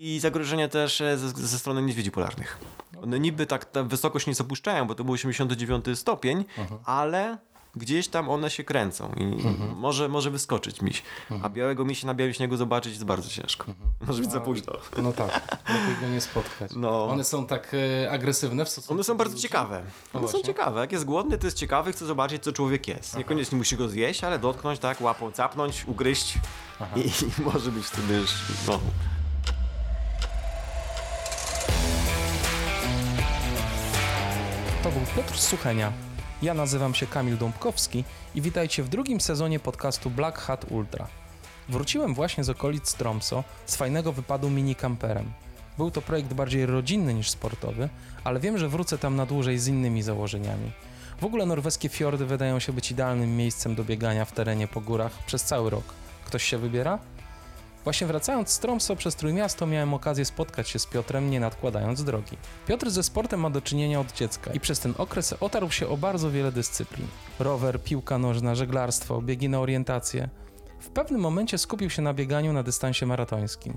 i zagrożenie też e, ze, ze strony niedźwiedzi polarnych. One niby tak ta wysokość nie zapuszczają, bo to był 89 stopień, ale gdzieś tam one się kręcą i może, może wyskoczyć miś. A białego misia na białym śniegu zobaczyć jest bardzo ciężko. Może być za późno. No tak, lepiej go nie spotkać. No. One są tak e, agresywne w stosunku One są bardzo ludzi? ciekawe. No One są ciekawe. Jak jest głodny, to jest ciekawy, chce zobaczyć, co człowiek jest. Niekoniecznie musi go zjeść, ale dotknąć, tak, łapą capnąć, ugryźć i, i może być wtedy już, no, Piotr Suchenia. Ja nazywam się Kamil Dąbkowski i witajcie w drugim sezonie podcastu Black Hat Ultra. Wróciłem właśnie z okolic Tromso z fajnego wypadu minikamperem. Był to projekt bardziej rodzinny niż sportowy, ale wiem, że wrócę tam na dłużej z innymi założeniami. W ogóle norweskie fiordy wydają się być idealnym miejscem do biegania w terenie po górach przez cały rok. Ktoś się wybiera? Właśnie wracając z Tromso przez Trójmiasto miałem okazję spotkać się z Piotrem, nie nadkładając drogi. Piotr ze sportem ma do czynienia od dziecka i przez ten okres otarł się o bardzo wiele dyscyplin. Rower, piłka nożna, żeglarstwo, biegi na orientację. W pewnym momencie skupił się na bieganiu na dystansie maratońskim.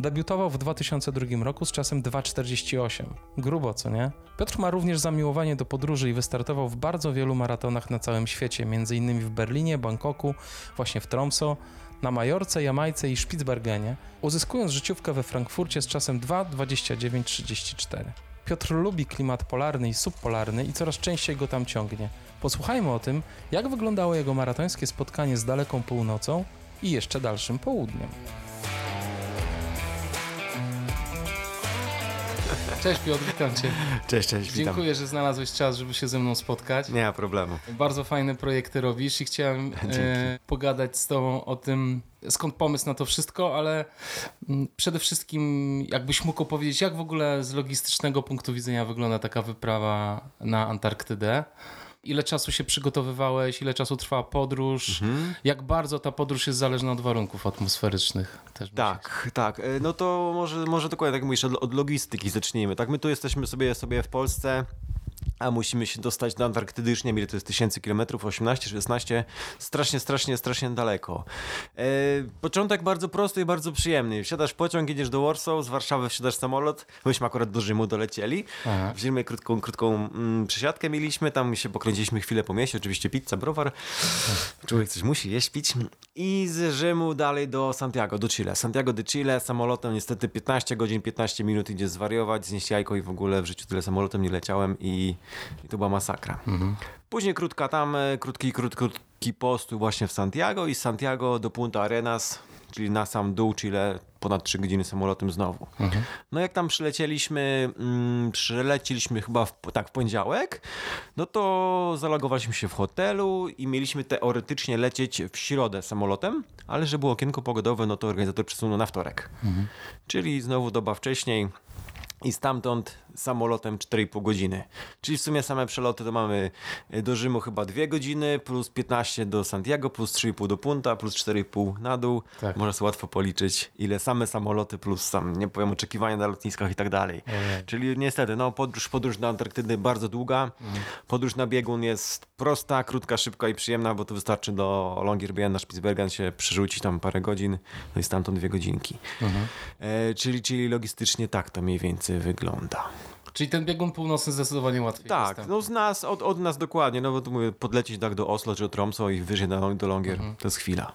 Debiutował w 2002 roku z czasem 2,48. Grubo, co nie? Piotr ma również zamiłowanie do podróży i wystartował w bardzo wielu maratonach na całym świecie, m.in. w Berlinie, Bangkoku, właśnie w Tromso, na Majorce, Jamajce i Spitsbergenie, uzyskując życiówkę we Frankfurcie z czasem 2,29,34. Piotr lubi klimat polarny i subpolarny i coraz częściej go tam ciągnie. Posłuchajmy o tym, jak wyglądało jego maratońskie spotkanie z daleką północą i jeszcze dalszym południem. Cześć Piotr, witam Cię. Cześć, cześć, witam. Dziękuję, że znalazłeś czas, żeby się ze mną spotkać. Nie ma problemu. Bardzo fajne projekty robisz i chciałem e, pogadać z Tobą o tym, skąd pomysł na to wszystko, ale mm, przede wszystkim jakbyś mógł opowiedzieć, jak w ogóle z logistycznego punktu widzenia wygląda taka wyprawa na Antarktydę. Ile czasu się przygotowywałeś, ile czasu trwała podróż, Mhm. jak bardzo ta podróż jest zależna od warunków atmosferycznych. Też Tak, tak. E, No to może, może dokładnie tak jak mówisz, od, od logistyki zacznijmy. Tak, my tu jesteśmy sobie, sobie w Polsce, a musimy się dostać do Antarktydy już nie wiem ile to jest tysięcy kilometrów, 18, 16, strasznie, strasznie, strasznie daleko. E, początek bardzo prosty i bardzo przyjemny. Wsiadasz pociąg, jedziesz do Warsaw, z Warszawy wsiadasz samolot, myśmy akurat do Rzymu dolecieli, Aha. w Rzymie krótką, krótką mm, przesiadkę mieliśmy, tam się pokręciliśmy chwilę po mieście, oczywiście pizza, browar, człowiek coś musi jeść, pić i z Rzymu dalej do Santiago, do Chile. Santiago de Chile samolotem niestety 15 godzin, 15 minut idzie zwariować, znieść jajko i w ogóle w życiu tyle samolotem nie leciałem i, i to była masakra. Później krótka tam, e, krótki, krótki, krótki postu właśnie w Santiago i z Santiago do Punta Arenas, czyli na sam dół Chile, ponad 3 godziny samolotem znowu. No jak tam przylecieliśmy, mm, przylecieliśmy chyba w, tak w poniedziałek, no to zalogowaliśmy się w hotelu i mieliśmy teoretycznie lecieć w środę samolotem, ale że było okienko pogodowe, no to organizator przesunął na wtorek. Czyli znowu doba wcześniej. I stamtąd samolotem 4,5 godziny. Czyli w sumie same przeloty to mamy do Rzymu chyba 2 godziny, plus 15 do Santiago, plus 3,5 do Punta, plus 4,5 na dół. Tak. Można sobie łatwo policzyć, ile same samoloty, plus sam, nie powiem, oczekiwania na lotniskach i tak dalej. Czyli niestety, no podróż, podróż do Antarktydy bardzo długa. Podróż na biegun jest prosta, krótka, szybka i przyjemna, bo to wystarczy do Longyearbyen na Spitsbergen się przerzucić tam parę godzin, no i stamtąd dwie godzinki. E, czyli, czyli logistycznie tak to mniej więcej wygląda. Czyli ten biegun północny zdecydowanie łatwiej Tak, jest. no z nas, od, od nas dokładnie, no bo tu mówię, podlecieć tak do Oslo czy do Tromso i wyżej do, do Longier, to jest chwila.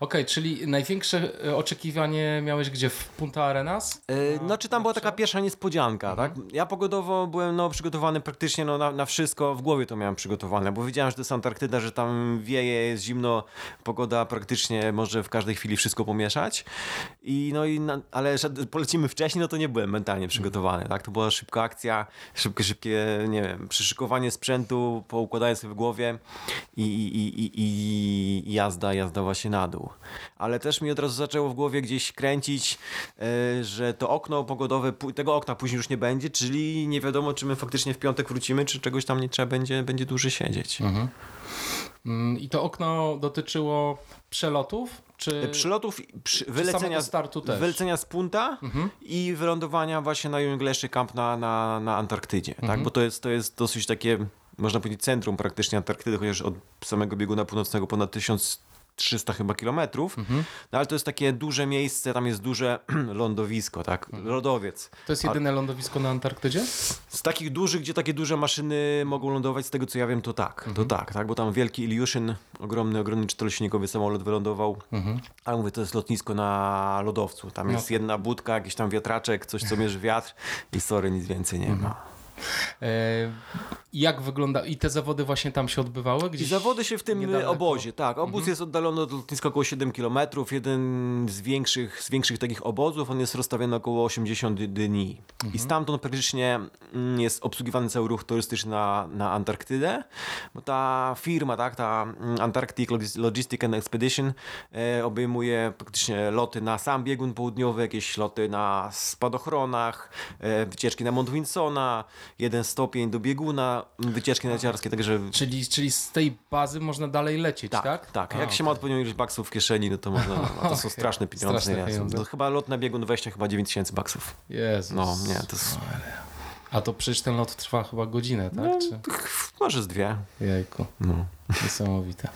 Okej, czyli największe e, oczekiwanie miałeś gdzie? W Punta Arenas? E, Znaczy tam była taka pierwsza niespodzianka, tak? Ja pogodowo byłem no, przygotowany praktycznie no, na, na wszystko, w głowie to miałem przygotowane, bo wiedziałem, że to jest Antarktyda, że tam wieje, jest zimno, pogoda praktycznie może w każdej chwili wszystko pomieszać. I no i, na, ale że polecimy wcześniej, no to nie byłem mentalnie przygotowany, tak? To była szybka akcja, szybkie, szybkie, nie wiem, przyszykowanie sprzętu, poukładanie sobie w głowie i, i, i, i, jazda, jazda właśnie na dół. Ale też mi od razu zaczęło w głowie gdzieś kręcić, e, że to okno pogodowe, tego okna później już nie będzie, czyli nie wiadomo, czy my faktycznie w piątek wrócimy, czy czegoś tam nie trzeba będzie, będzie dłużej siedzieć. Mm, I to okno dotyczyło przelotów? Czy... Przylotów, przy, samego wylecenia, startu też? wylecenia z punta i wylądowania właśnie na Jungleszy Camp na, na, na Antarktydzie, tak? Bo to jest, to jest dosyć takie, można powiedzieć, centrum praktycznie Antarktydy, chociaż od samego bieguna północnego ponad 1000 300 chyba kilometrów, Mhm. no ale to jest takie duże miejsce, tam jest duże lądowisko, tak, Mhm. lodowiec. To jest jedyne lądowisko na Antarktydzie? Z takich dużych, gdzie takie duże maszyny mogą lądować, z tego co ja wiem, to tak, Mhm. to tak, tak, bo tam wielki Ilyushin, ogromny, ogromny czterosilnikowy samolot wylądował, ale mówię, to jest lotnisko na lodowcu, tam No jest tak. jedna budka, jakiś tam wiatraczek, coś co mierzy wiatr i sorry, nic więcej nie Mhm. ma. E, jak wygląda... I te zawody właśnie tam się odbywały? I Gdzieś zawody się w tym niedaleko? obozie, tak. Obóz Mhm. jest oddalony od lotniska około 7 km. Jeden z większych, z większych takich obozów, on jest rozstawiony około 80 dni. Mhm. I stamtąd praktycznie mm, jest obsługiwany cały ruch turystyczny na, na Antarktydę, bo ta firma, tak, ta mm, Antarctic Logis- Logistic and Expedition e, obejmuje praktycznie loty na sam biegun południowy, jakieś loty na spadochronach, e, wycieczki na Mount Winsona, jeden stopień do bieguna, wycieczki narciarskie, także Czyli, czyli z tej bazy można dalej lecieć, tak? tak, tak. A, Jak się okej. ma odpowiednią ilość baksów w kieszeni, no to można. No, to są Okej. straszne pieniądze. Straszne pieniądze. To chyba lot na biegun 20, chyba 9 tysięcy baksów. Jezus. No, nie, to jest. A to przecież ten lot trwa chyba godzinę, tak? No, Czy... może z dwie. Jajku, No. niesamowite.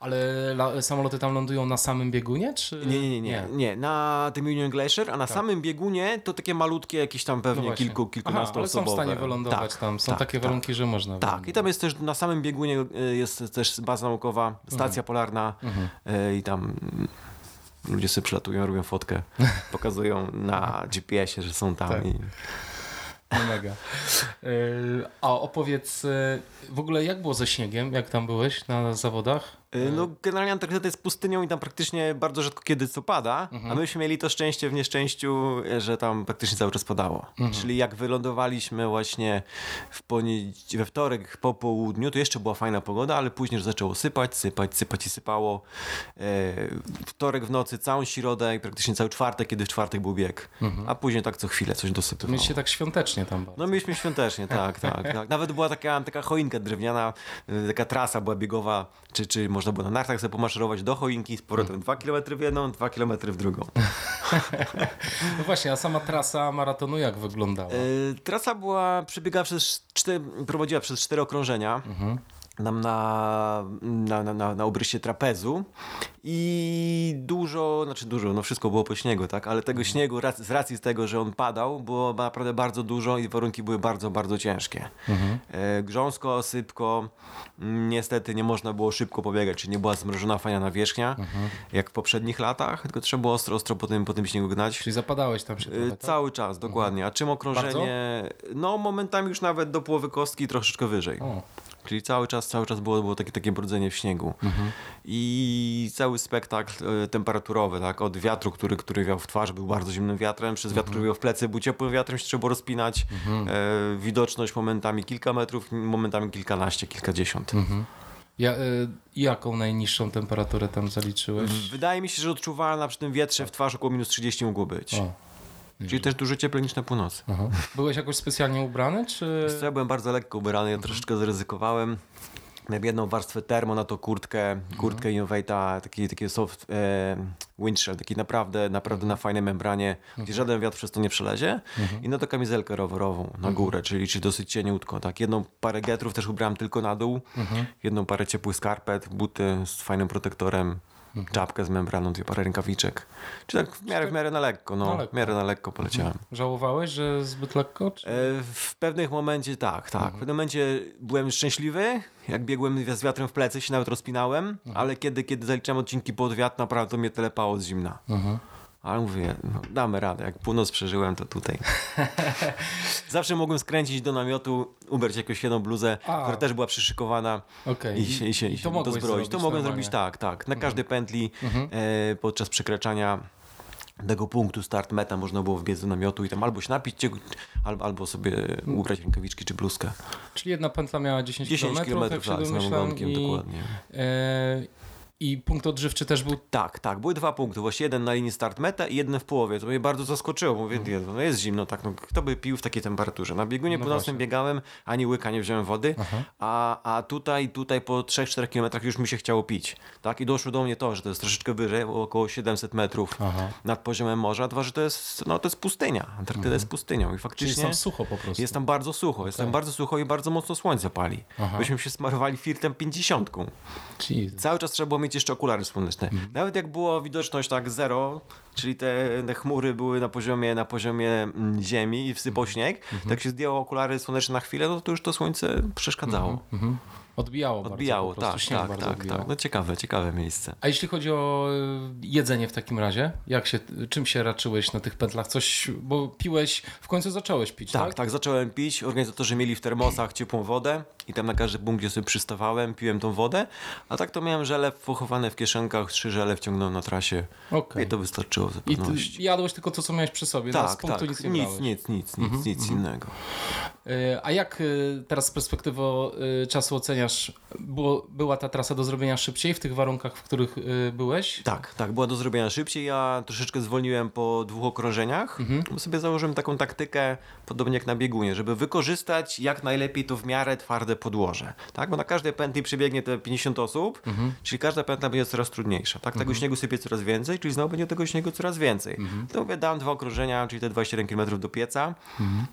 Ale la- samoloty tam lądują na samym biegunie, czy... Nie, nie, nie, nie, nie. Na tym Union Glacier, a na samym biegunie to takie malutkie, jakieś tam No pewnie właśnie. kilku, kilkunastu ale są w stanie wylądować tak, tam. Są tak, takie tak. warunki, że można Tak, i tam jest też na samym biegunie y, jest też baza naukowa, stacja Mhm. polarna y, i tam ludzie sobie przylatują, robią fotkę, pokazują na GPS-ie, że są tam. Tak. I... No mega. Yy, A opowiedz, yy, w ogóle jak było ze śniegiem? Jak tam byłeś na zawodach? Y, No, generalnie Antarktyda jest pustynią i tam praktycznie bardzo rzadko kiedy co pada, Mhm. a myśmy mieli to szczęście w nieszczęściu, że tam praktycznie cały czas padało. Mhm. Czyli jak wylądowaliśmy właśnie w poniedzie- we wtorek po południu, to jeszcze była fajna pogoda, ale później już zaczęło sypać, sypać, sypać i sypało. E, wtorek w nocy, całą środę i praktycznie cały czwartek, kiedy w czwartek był bieg. A później tak co chwilę coś dosypywało. Mieliście tak świątecznie tam bardzo. No mieliśmy świątecznie, tak, tak, tak. Nawet była taka, taka choinka drewniana, y, taka trasa była biegowa, czy, czy można było na nartach sobie pomaszerować do choinki z powrotem dwa kilometry w jedną, dwa kilometry w drugą. No właśnie, a sama trasa maratonu jak wyglądała? Y, trasa była, przebiegała przez cztery, prowadziła przez cztery okrążenia. Nam na, na, na, na, obrysie trapezu i dużo, znaczy dużo, no wszystko było po śniegu, tak, ale tego śniegu rac- z racji z tego, że on padał, było naprawdę bardzo dużo i warunki były bardzo, bardzo ciężkie. E, grząsko, sypko, mm, niestety nie można było szybko pobiegać, czyli nie była zmrożona fajna nawierzchnia, jak w poprzednich latach, tylko trzeba było ostro, ostro po tym, po tym śniegu gnać. Czyli zapadałeś tam się Y, trochę, tak? Cały czas, dokładnie. A czym okrążenie? No, momentami już nawet do połowy kostki troszeczkę wyżej. O. Czyli cały czas, cały czas było, było takie, takie brudzenie w śniegu. I cały spektakl e, temperaturowy, tak? Od wiatru, który, który wiał w twarz, był bardzo zimnym wiatrem, przez wiatr, który wiał w plecy, był ciepłym wiatrem, się trzeba było rozpinać. E, widoczność momentami kilka metrów, momentami kilkanaście, kilkadziesiąt. Ja, y, jaką najniższą temperaturę tam zaliczyłeś? Wydaje mi się, że odczuwalna przy tym wietrze w twarz około minus 30 mogło być. O. Czyli też dużo cieplej niż na północy. Aha. Byłeś jakoś specjalnie ubrany, czy... Ja byłem bardzo lekko ubrany, ja troszeczkę zaryzykowałem. Miałem jedną warstwę termo na to kurtkę, kurtkę Innovate'a, taki, taki soft e, windshield, taki naprawdę, naprawdę na fajnej membranie, gdzie żaden wiatr przez to nie przelezie. I no to kamizelkę rowerową na górę, czyli, czyli dosyć cieniutko. Tak? Jedną parę getrów też ubrałem tylko na dół, jedną parę ciepłych skarpet, buty z fajnym protektorem, czapkę z membraną, dwie parę rękawiczek. Czyli tak w miarę, w miarę na lekko, no, Na lekko. w miarę na lekko poleciałem. Żałowałeś, że zbyt lekko? Czy... E, W pewnych momencie tak, tak. Mhm. W pewnym momencie byłem szczęśliwy, jak biegłem z wiatrem w plecy, się nawet rozpinałem, Mhm. ale kiedy, kiedy zaliczałem odcinki pod wiatr, naprawdę mnie telepało z zimna. Mhm. Ale mówię, no, damy radę. Jak północ przeżyłem, to tutaj. Zawsze mogłem skręcić do namiotu, ubrać jakąś jedną bluzę, A. która też była przyszykowana Okej. i się, i się, i się to dozbroić. To zrobić mogłem normalnie. Mhm. zrobić tak, tak. Na każdej pętli e, podczas przekraczania tego punktu start meta można było wbiec do namiotu i tam albo się napić, albo, albo sobie ubrać rękawiczki czy bluzkę. Czyli jedna pętla miała 10, 10 km, km tak, z nagonkiem, I, dokładnie. e, I punkt odżywczy też był Tak, tak. Były dwa punkty. Właśnie jeden na linii start meta i jeden w połowie. To mnie bardzo zaskoczyło. Mówię, no jest zimno, tak. No, kto by pił w takiej temperaturze? Na biegunie No północnym biegałem, ani łyka nie wziąłem wody, a, a tutaj, tutaj po 3-4 kilometrach już mi się chciało pić. Tak? I doszło do mnie to, że to jest troszeczkę wyżej, około 700 metrów Aha. nad poziomem morza. Dwa, że to jest, no, to jest pustynia. Antarktyda jest pustynią i Czyli faktycznie... jest tam sucho po prostu. Jest tam bardzo sucho, jest tam bardzo sucho i bardzo mocno słońce pali. Aha. Byśmy się smarowali filtrem 50. Jesus. Cały czas trzeba było mieć mieć jeszcze okulary słoneczne. Nawet jak było widoczność tak zero, czyli te, te chmury były na poziomie, na poziomie mm, ziemi i wsypał śnieg, tak się zdjęło okulary słoneczne na chwilę, no to już to słońce przeszkadzało. Odbijało, Odbijało, bardzo, po prostu tak, tak, tak, odbijało. tak. No ciekawe, ciekawe miejsce. A jeśli chodzi o y, jedzenie w takim razie, jak się, czym się raczyłeś na tych pętlach? Coś, bo piłeś, w końcu zacząłeś pić, tak? Tak, tak, zacząłem pić. Organizatorzy mieli w termosach ciepłą wodę i tam na każdy punkt, gdzie sobie przystawałem, piłem tą wodę. A tak to miałem żele pochowane w kieszenkach, trzy żele wciągnąłem na trasie Okej. i to wystarczyło w I ty zupełności. jadłeś tylko to, co miałeś przy sobie, na z Tak, punktu tak, nic nie nic, nic, nic, nic, nic innego. Y, A jak y, teraz z perspektywy y, czasu oceniasz, było, była ta trasa do zrobienia szybciej w tych warunkach, w których byłeś? Tak, tak, była do zrobienia szybciej. Ja troszeczkę zwolniłem po dwóch okrążeniach, bo sobie założyłem taką taktykę, podobnie jak na biegunie, żeby wykorzystać jak najlepiej to w miarę twarde podłoże. Tak, bo na każdej pętli przebiegnie te 50 osób, czyli każda pętla będzie coraz trudniejsza. Tak, tego śniegu sypie coraz więcej, czyli znowu będzie tego śniegu coraz więcej. To mówię, dam dwa okrążenia, czyli te 27 km do pieca,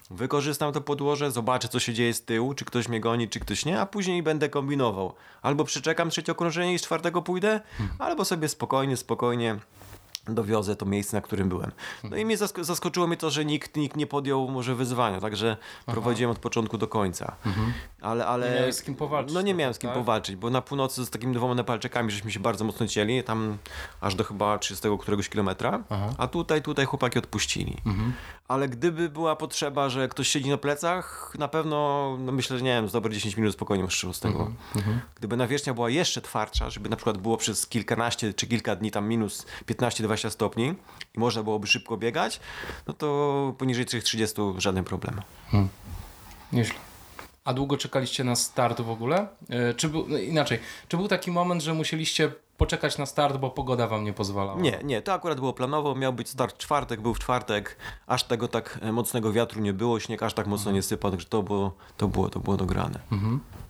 wykorzystam to podłoże, zobaczę co się dzieje z tyłu, czy ktoś mnie goni, czy ktoś nie, a później będę kombinował. Albo przeczekam trzecie okrążenie i z czwartego pójdę, albo sobie spokojnie, spokojnie dowiozę to miejsce, na którym byłem. No i mnie zask- zaskoczyło mnie to, że nikt, nikt nie podjął może wyzwania, także prowadziłem od początku do końca. Ale, ale... Nie miałeś z kim powalczyć No nie miałem z kim tak? powalczyć, bo na północy z takimi dwoma Nepalczykami żeśmy się bardzo mocno cieli, tam aż do chyba 30 któregoś kilometra, a tutaj, tutaj chłopaki odpuścili. Mhm. Ale gdyby była potrzeba, że ktoś siedzi na plecach, na pewno, no myślę, że nie wiem, z dobre 10 minut spokojnie masz z tego. Mhm. Gdyby nawierzchnia była jeszcze twardsza, żeby na przykład było przez kilkanaście czy kilka dni tam minus 15-20 stopni i można byłoby szybko biegać, no to poniżej 3,30 żaden problem. Nieźle. A długo czekaliście na start w ogóle? Y, Czy był, no inaczej, czy był taki moment, że musieliście poczekać na start, bo pogoda wam nie pozwalała? Nie, nie, to akurat było planowo, miał być start czwartek, był w czwartek, aż tego tak e, mocnego wiatru nie było, śnieg aż tak mocno nie sypał, także to było, to było, to było dograne.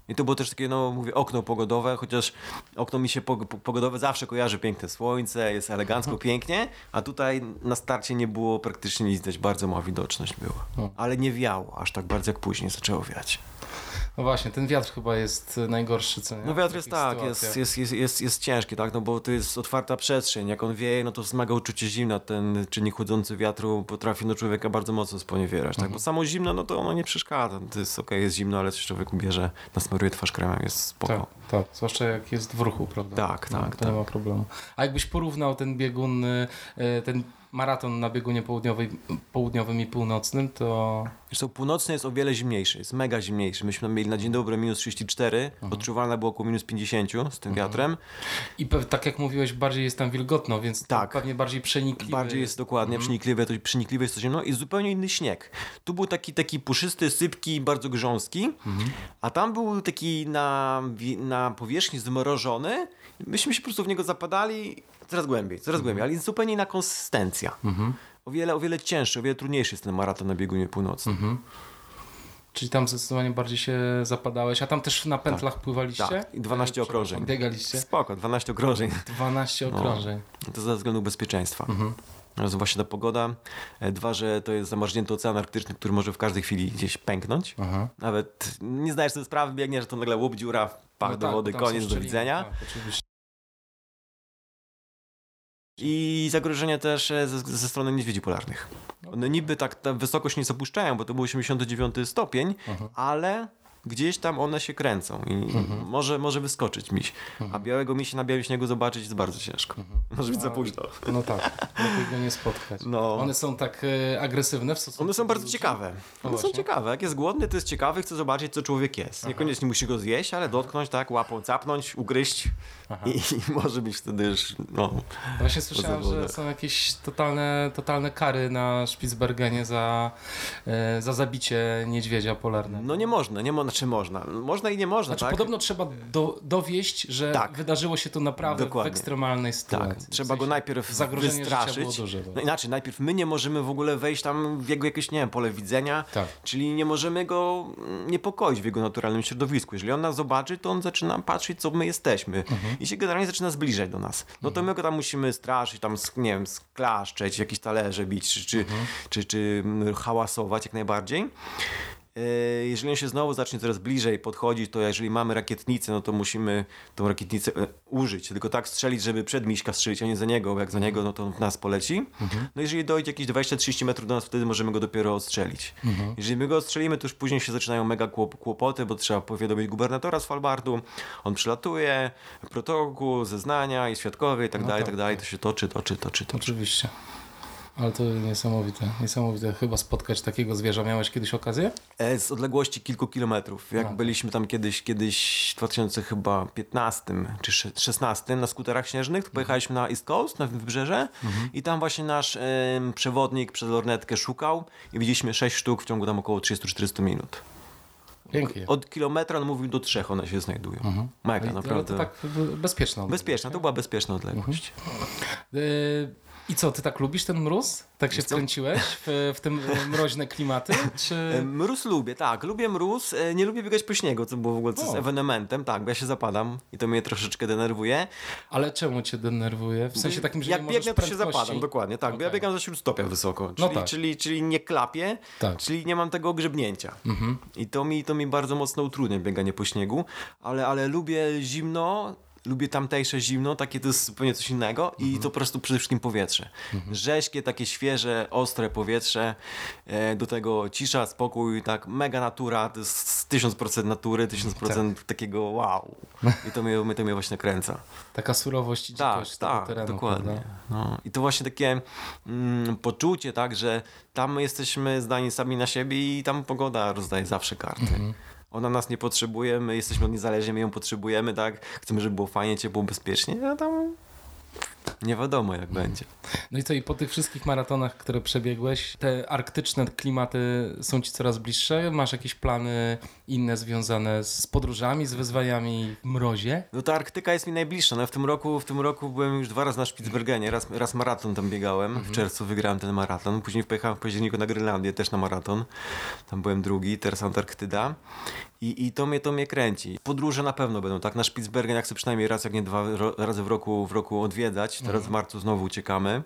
I to było też takie, no mówię, okno pogodowe, chociaż okno mi się pog- po- pogodowe zawsze kojarzy piękne słońce, jest elegancko, pięknie, a tutaj na starcie nie było praktycznie nic widać, bardzo mała widoczność była. Ale nie wiało aż tak bardzo jak później zaczęło wiać. No właśnie, ten wiatr chyba jest y, najgorszy, co nie? No wiatr jest tak, jest, jest, jest, jest, ciężki, tak, no bo to jest otwarta przestrzeń, jak on wieje, no to wzmaga uczucie zimna, ten czynnik chłodzący wiatru potrafi no człowieka bardzo mocno sponiewierać, tak, bo samo zimno, no to ono nie przeszkadza, to jest okej, jest zimno, ale coś człowiek bierze, nasmaruje twarz kremem, jest spoko. Tak, tak, zwłaszcza jak jest w ruchu, prawda? Tak, no, tak, To nie ma problemu. A jakbyś porównał ten biegun, y, y, ten maraton na biegunie południowej, południowym i północnym, to Zresztą północny jest o wiele zimniejszy, jest mega zimniejszy, myśmy mieli na dzień dobry minus 34, odczuwalne było około minus 50 z tym wiatrem, i tak jak mówiłeś, bardziej jest tam wilgotno, więc Tak. pewnie bardziej przenikliwy. Bardziej jest dokładnie przenikliwe, to, przenikliwe jest to zimno i zupełnie inny śnieg. Tu był taki, taki puszysty, sypki, bardzo grząski, a tam był taki na, na powierzchni zmrożony. Myśmy się po prostu w niego zapadali coraz głębiej, coraz głębiej, ale jest zupełnie inna konsystencja. O wiele, o wiele cięższy, o wiele trudniejszy jest ten maraton na biegunie północnym. Czyli tam zdecydowanie bardziej się zapadałeś, a tam też na pętlach pływaliście? Tak, i 12 Przepraszam, okrążeń. Biegaliście? Spoko, 12 okrążeń. 12 No. okrążeń. To ze względu bezpieczeństwa. Raz właśnie ta pogoda. E, Dwa, że to jest zamarznięty ocean arktyczny, który może w każdej chwili gdzieś pęknąć. Aha. Nawet nie zdajesz sobie sprawy, biegniesz, że to nagle łup, dziura, pach No do tak, wody, koniec, do widzenia. Tak. I zagrożenie też e, ze, ze strony niedźwiedzi polarnych. One niby tak ta wysokość nie zapuszczają, bo to był 89 stopień, ale gdzieś tam one się kręcą i może, może wyskoczyć miś. A białego misia na białym śniegu zobaczyć jest bardzo ciężko. Może być za późno. No tak, lepiej go nie spotkać. No. One są tak e, agresywne w stosunku One są bardzo ludzi? ciekawe. One są No ciekawe. Jak jest głodny, to jest ciekawy, chce zobaczyć, co człowiek jest. Niekoniecznie musi go zjeść, ale dotknąć, tak, łapą capnąć, ugryźć i, i może być wtedy już, no, Właśnie słyszałem, że są jakieś totalne, totalne kary na Spitsbergenie za, e, za zabicie niedźwiedzia polarnego. no nie można, nie można, czy można. Można i nie można, Znaczy tak? podobno trzeba do, dowieść, że Tak. wydarzyło się to naprawdę Dokładnie. w ekstremalnej Tak, sytuacji. trzeba W go sensie najpierw życia było wystraszyć. duże. No inaczej, najpierw my nie możemy w ogóle wejść tam w jego jakieś, nie wiem, pole widzenia, Tak. czyli nie możemy go niepokoić w jego naturalnym środowisku. Jeżeli on nas zobaczy, to on zaczyna patrzeć, co my jesteśmy Mhm. i się generalnie zaczyna zbliżać do nas. No to my go tam musimy straszyć, tam, nie wiem, sklaszczeć, jakieś talerze bić, czy, czy, Mhm. czy, czy, mm, hałasować jak najbardziej. E, jeżeli on się znowu zacznie coraz bliżej podchodzić, to jeżeli mamy rakietnicę, no to musimy tą rakietnicę e, użyć, tylko tak strzelić, żeby przed Miśka strzelić, a nie za niego, bo jak za niego, no to w nas poleci. No jeżeli dojdzie jakieś 20-30 metrów do nas, wtedy możemy go dopiero odstrzelić. Jeżeli my go ostrzelimy, to już później się zaczynają mega kłop- kłopoty, bo trzeba powiadomić gubernatora z Falbardu, on przylatuje, protokół, zeznania i świadkowie i tak dalej, tak dalej, to się toczy, toczy, toczy, toczy. Oczywiście. Ale to niesamowite, niesamowite chyba spotkać takiego zwierza. Miałeś kiedyś okazję? E, Z odległości kilku kilometrów. Jak A. byliśmy tam kiedyś, kiedyś w 2015 czy sze- 16 na skuterach śnieżnych, to pojechaliśmy na East Coast, na wybrzeże i tam właśnie nasz przewodnik przez lornetkę szukał i widzieliśmy 6 sztuk w ciągu tam około 30-40 minut. Pięknie. Od kilometra on mówił do trzech one się znajdują. Mega, Ale naprawdę. to tak bezpieczna. Bezpieczna, to była bezpieczna odległość. Y, I co, ty tak lubisz ten mróz? Tak się wkręciłeś w, w tym e, mroźne klimaty? E, Czy... Mróz lubię, tak, lubię mróz, e, nie lubię biegać po śniegu, co było w ogóle O. ewenementem, tak, bo ja się zapadam i to mnie troszeczkę denerwuje. Ale czemu cię denerwuje? W sensie takim, że Jak biegnę, to się zapadam, dokładnie, tak, bo ja biegam za śródstopia wysoko, czyli, No tak. czyli, czyli nie klapię, Tak. czyli nie mam tego ogrzebnięcia. Mhm. I to mi, to mi bardzo mocno utrudnia bieganie po śniegu, ale, ale lubię zimno, lubię tamtejsze zimno, takie to jest zupełnie coś innego i to po prostu przede wszystkim powietrze. Rześkie, takie świeże, ostre powietrze, e, do tego cisza, spokój, tak mega natura, to jest 1000% natury, 1000% Tak. takiego wow. I to mnie, to mnie właśnie kręca. Taka surowość i Tak, dzikość tego tak, terenu, dokładnie. No. I to właśnie takie mm, poczucie, tak, że tam jesteśmy zdani sami na siebie i tam pogoda rozdaje zawsze karty. Mhm. Ona nas nie potrzebuje, my jesteśmy od niej zależni, my ją potrzebujemy, tak? Chcemy, żeby było fajnie, ciepło, bezpiecznie, a tam nie wiadomo jak będzie. No i co, i po tych wszystkich maratonach, które przebiegłeś, te arktyczne klimaty są ci coraz bliższe? Masz jakieś plany inne związane z podróżami, z wyzwaniami w mrozie? No ta Arktyka jest mi najbliższa. No w tym roku, w tym roku byłem już dwa razy na Spitsbergenie. Raz, raz maraton tam biegałem. W czerwcu wygrałem ten maraton. Później pojechałem w październiku na Grenlandię też na maraton. Tam byłem drugi, teraz Antarktyda. I, i to, mnie, to mnie kręci. Podróże na pewno będą, tak? Na Spitsbergen jak chcę przynajmniej raz, jak nie dwa razy w roku, w roku odwiedzać. Teraz w marcu znowu uciekamy.